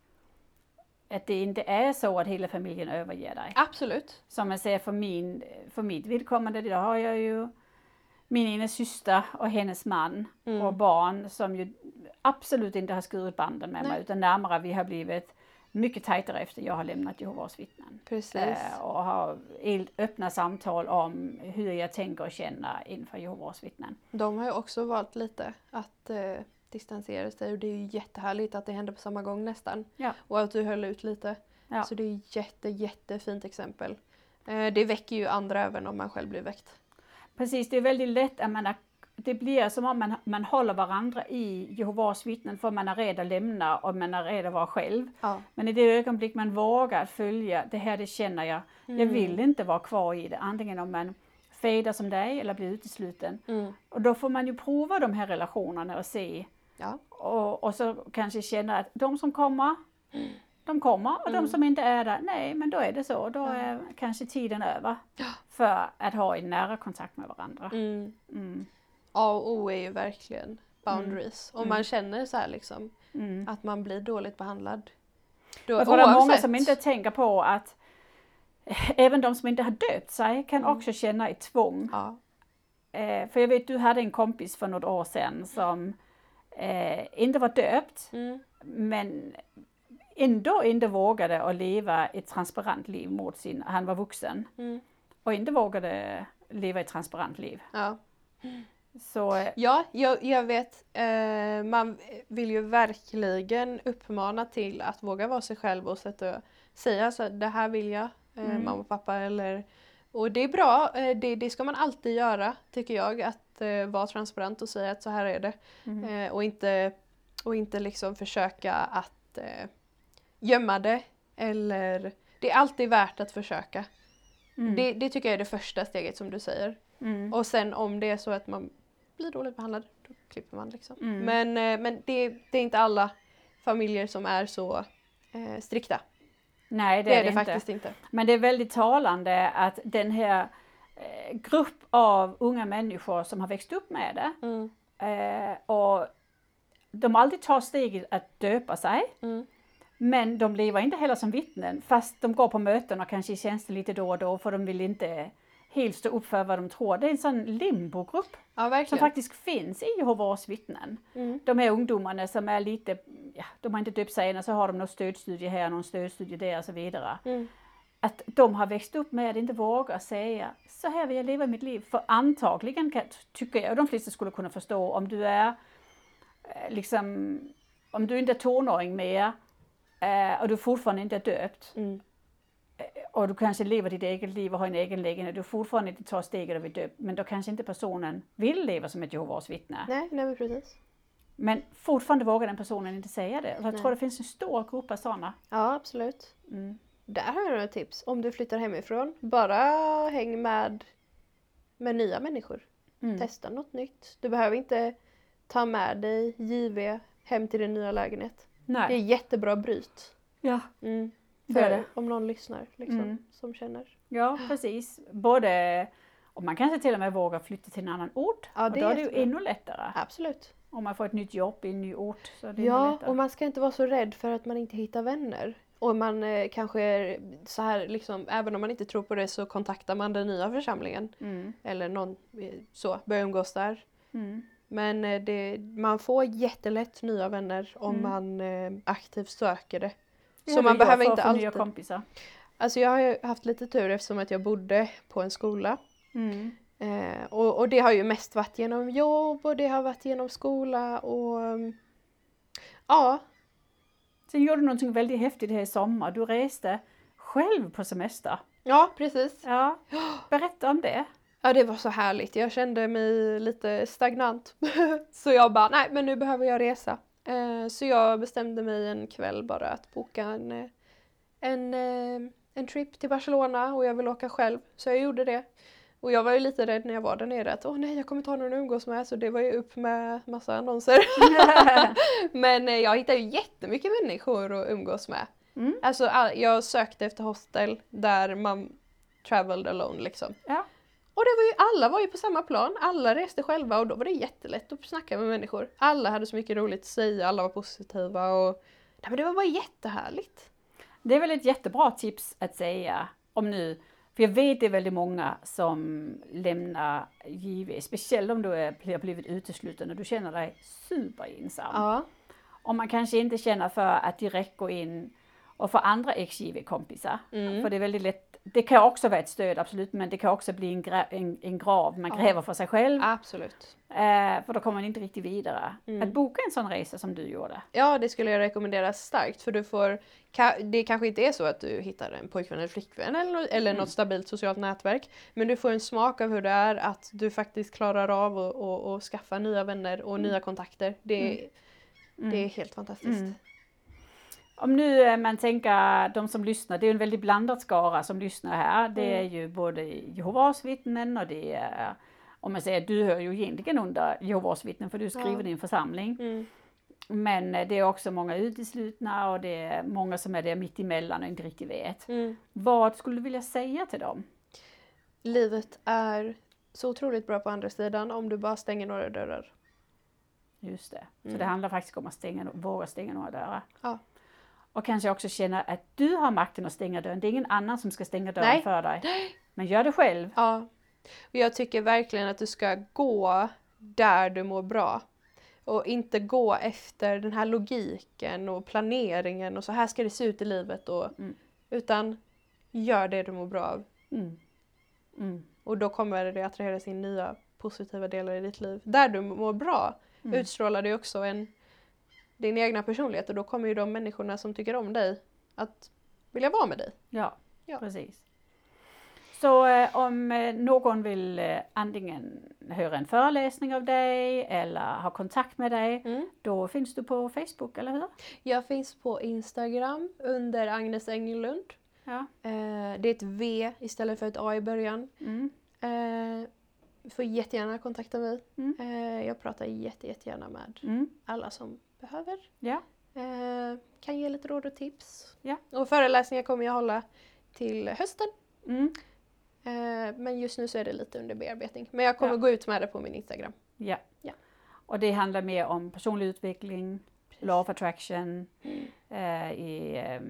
B: att det inte är så att hela familjen överger dig.
C: Absolut.
B: Som jag säger för, min, för mitt vidkommande, då har jag ju min ena syster och hennes man
C: Mm.
B: och barn som ju absolut inte har skurit banden med
C: Nej.
B: mig utan närmare vi har blivit mycket tajtare efter jag har lämnat Jehovas vittnen.
C: Precis.
B: Eh, och har öppna samtal om hur jag tänker och känner inför Jehovas vittnen.
C: De har ju också valt lite att eh, distansera sig och det är ju jättehärligt att det hände på samma gång nästan.
B: Ja.
C: Och att du höll ut lite.
B: Ja.
C: Så det är jätte, jättefint exempel. Eh, det väcker ju andra även om man själv blir väckt.
B: Precis, det är väldigt lätt att man är, det blir som om man, man håller varandra i Jehovas vittnen för man är rädd att lämna och man är rädd att vara själv.
C: Ja.
B: Men i det ögonblick man vågar följa, det här det känner jag, jag
C: Mm.
B: vill inte vara kvar i det. Antingen om man fejdar som dig eller blir utesluten.
C: Mm.
B: Och då får man ju prova de här relationerna och se.
C: Ja.
B: Och, och så kanske känna att de som kommer, de kommer och
C: Mm.
B: de som inte är där, nej men då är det så. Då
C: Ja.
B: är kanske tiden över.
C: Ja.
B: För att ha en nära kontakt med varandra.
C: Mm.
B: Mm.
C: A och O är ju verkligen boundaries. Om
B: Mm.
C: man känner så här liksom
B: Mm.
C: att man blir dåligt behandlad. Då,
B: Jag tror det är många som inte tänker på att även de som inte har döpt sig kan
C: Mm.
B: också känna ett tvång.
C: Ja.
B: Eh, för jag vet du hade en kompis för något år sedan som eh, inte var döpt
C: Mm.
B: men ändå inte vågade att leva ett transparent liv mot sin, han var vuxen
C: Mm.
B: och inte vågade leva ett transparent liv.
C: Ja.
B: Så eh,
C: Ja, jag, jag vet. Eh, man vill ju verkligen uppmana till att våga vara sig själv och sätta, säga så det här vill jag, eh,
B: Mm.
C: mamma och pappa. Eller, och det är bra, eh, det, det ska man alltid göra tycker jag. Att eh, vara transparent och säga att så här är det.
B: mm,
C: Eh, och, inte, och inte liksom försöka att eh, gömma det. Eller, det är alltid värt att försöka.
B: mm,
C: Det, det tycker jag är det första steget som du säger.
B: mm,
C: Och sen om det är så att man blir dåligt behandlad, då klipper man liksom.
B: Mm.
C: Men, eh, men det, det är inte alla familjer som är så eh, strikta.
B: Nej det,
C: Det,
B: är
C: det,
B: det
C: faktiskt inte.
B: Men det är väldigt talande att den här eh, grupp av unga människor som har växt upp med det
C: Mm.
B: eh, och de alltid tar steget att döpa sig
C: Mm.
B: men de lever inte heller som vittnen fast de går på möten och kanske i tjänsten lite då och då för de vill inte helt stå upp för vad de tror. Det är en sån limbogrupp
C: Ja,
B: som faktiskt finns i Jehovas vittnen.
C: Mm.
B: De här ungdomarna som är lite, ja, de har inte döpt sig än och så har de någon stödstudie här, någon stödstudie där och så vidare.
C: Mm.
B: att de har växt upp med att inte våga säga så här vill jag leva mitt liv. För antagligen kan, tycker jag, och de flesta skulle kunna förstå om du är eh, liksom, om du inte är tonåring mer eh, och du fortfarande inte är döpt
C: Mm.
B: Och du kanske lever ditt eget liv och har en egen lägenhet, du fortfarande inte tar steget att bli döpt, men då kanske inte personen vill leva som ett Jehovas vittne.
C: Nej, nej men precis.
B: Men fortfarande vågar den personen inte säga det. Och jag
C: Nej.
B: tror det finns en stor grupp av sådana.
C: Ja, absolut.
B: Mm.
C: Där har jag några tips. Om du flyttar hemifrån, bara häng med, med nya människor.
B: Mm.
C: Testa något nytt. Du behöver inte ta med dig JV hem till din nya lägenhet. Det är
B: Nej.
C: jättebra bryt.
B: Ja.
C: Mm.
B: Är
C: För om någon lyssnar liksom,
B: Mm.
C: som känner.
B: Ja, precis. Både, och man kanske till och med vågar flytta till en annan ort.
C: Ja,
B: och
C: det
B: då
C: är
B: är det ju ännu lättare.
C: Absolut.
B: Om man får ett nytt jobb i en ny ort. Så det är
C: Ja,
B: lättare.
C: och man ska inte vara så rädd för att man inte hittar vänner. Och man eh, kanske är så här liksom, även om man inte tror på det så kontaktar man den nya församlingen.
B: Mm.
C: Eller någon eh, så, börjar umgås där.
B: Mm.
C: Men eh, det, man får jättelätt nya vänner om
B: Mm.
C: man eh, aktivt söker det.
B: Det
C: Så man behöver inte alltid...
B: kompisar.
C: Alltså jag har ju haft lite tur eftersom att jag bodde på en skola.
B: Mm.
C: Eh, och, och det har ju mest varit genom jobb och det har varit genom skola och um, ja,
B: Sen gjorde du någonting väldigt häftigt här i sommar. Du reste själv på semester.
C: ja precis.
B: Ja, berätta om det.
C: Ja det var så härligt. Jag kände mig lite stagnant. så jag bara, nej men nu behöver jag resa. Eh, så jag bestämde mig en kväll bara att boka en, eh, en, eh, en trip till Barcelona och jag vill åka själv. Så jag gjorde det. Och jag var ju lite rädd när jag var där nere att åh nej jag kommer inte ha någon att umgås med så det var ju upp med massa annonser. Men jag hittade ju jättemycket människor att umgås med.
B: Mm.
C: Alltså all, jag sökte efter hostel där man traveled alone liksom.
B: Ja.
C: Och det var ju, alla var ju på samma plan, alla reste själva och då var det jättelätt att snacka med människor. Alla hade så mycket roligt att säga, alla var positiva och nej, men det var bara jättehärligt.
B: Det är väl ett jättebra tips att säga om nu, för jag vet det är väldigt många som lämnar JV, speciellt om du har blivit utesluten och du känner dig superensam.
C: Ja.
B: Och man kanske inte känner för att direkt gå in och få andra ex-JV-kompisar.
C: Mm.
B: För det är väldigt lätt, det kan också vara ett stöd absolut, men det kan också bli en, gra, en, en grav man
C: Ja.
B: gräver för sig själv.
C: Absolut.
B: Eh, för då kommer man inte riktigt vidare.
C: Mm.
B: Att boka en sån resa som du gjorde.
C: Ja, det skulle jag rekommendera starkt för du får, ka- det kanske inte är så att du hittar en pojkvän eller flickvän eller, eller
B: Mm.
C: något stabilt socialt nätverk. Men du får en smak av hur det är att du faktiskt klarar av att skaffa nya vänner och nya kontakter. Det,
B: Mm.
C: det är helt fantastiskt.
B: Om nu eh, man tänker, de som lyssnar, det är en väldigt blandad skara som lyssnar här. Det är
C: Mm.
B: ju både Jehovas vittnen och det är, om man säger, du hör ju egentligen under Jehovas vittnen för du är skriven
C: Ja.
B: en församling.
C: Mm.
B: Men eh, det är också många uteslutna och det är många som är där mitt emellan och inte riktigt vet.
C: Mm.
B: Vad skulle du vilja säga till dem?
C: Livet är så otroligt bra på andra sidan om du bara stänger några dörrar.
B: Just det. Så
C: Mm.
B: det handlar faktiskt om att stänga, våga stänga några dörrar.
C: Ja.
B: Och kanske också känna att du har makten att stänga dörren. Det är ingen annan som ska stänga dörren
C: Nej.
B: för dig. Men gör det själv.
C: Ja. Och jag tycker verkligen att du ska gå där du mår bra. Och inte gå efter den här logiken och planeringen och så här ska det se ut i livet. Och,
B: Mm.
C: Utan gör det du mår bra av.
B: Mm. Mm.
C: Och då kommer det attraheras in nya positiva delar i ditt liv. Där du mår bra
B: Mm.
C: utstrålar du också en, din egna personlighet och då kommer ju de människorna som tycker om dig att vilja vara med dig.
B: Ja,
C: Ja.
B: precis. Så eh, om eh, någon vill eh, antingen höra en föreläsning av dig eller ha kontakt med dig,
C: Mm.
B: då finns du på Facebook, eller hur?
C: Jag finns på Instagram under Agnes Englund.
B: Ja.
C: Eh, det är ett V istället för ett A i början.
B: Mm.
C: Får jättegärna kontakta mig.
B: Mm.
C: Eh, jag pratar jätte, jättegärna med
B: Mm.
C: alla som behöver.
B: Ja.
C: Eh, kan ge lite råd och tips.
B: Ja.
C: Och föreläsningar kommer jag hålla till hösten.
B: Mm.
C: Eh, men just nu så är det lite under bearbetning. Men jag kommer
B: Ja.
C: gå ut med det på min Instagram.
B: Ja.
C: Ja.
B: Och det handlar mer om personlig utveckling, law of attraction,
C: Mm.
B: eh, i eh,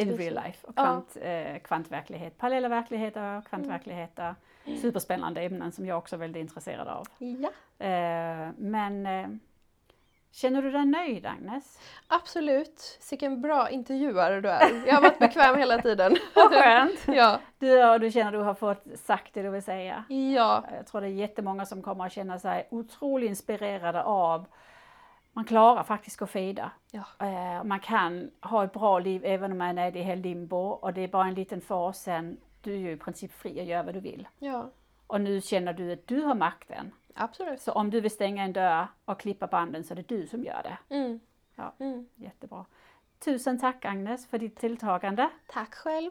B: in real life och
C: Ja.
B: kvant, eh, kvantverklighet, parallella verkligheter, kvantverkligheter.
C: Mm.
B: Superspännande ämnen som jag också är väldigt intresserad av.
C: Ja,
B: Eh, men eh, känner du dig nöjd Agnes?
C: absolut. Vilken bra intervjuare du är. Jag har varit bekväm hela tiden.
B: Vad skönt!
C: ja.
B: Du, du känner att du har fått sagt det du vill säga.
C: ja,
B: Jag tror det är jättemånga som kommer att känna sig otroligt inspirerade av man klarar faktiskt att fejda.
C: Ja.
B: Eh, man kan ha ett bra liv även om man är i limbo och det är bara en liten fas sen. Du är ju i princip fri att göra vad du vill.
C: ja,
B: Och nu känner du att du har makten.
C: absolut.
B: Så om du vill stänga en dörr och klippa banden så är det du som gör det.
C: Mm.
B: Ja.
C: Mm.
B: Jättebra. Tusen tack Agnes för ditt tilltagande.
C: Tack själv.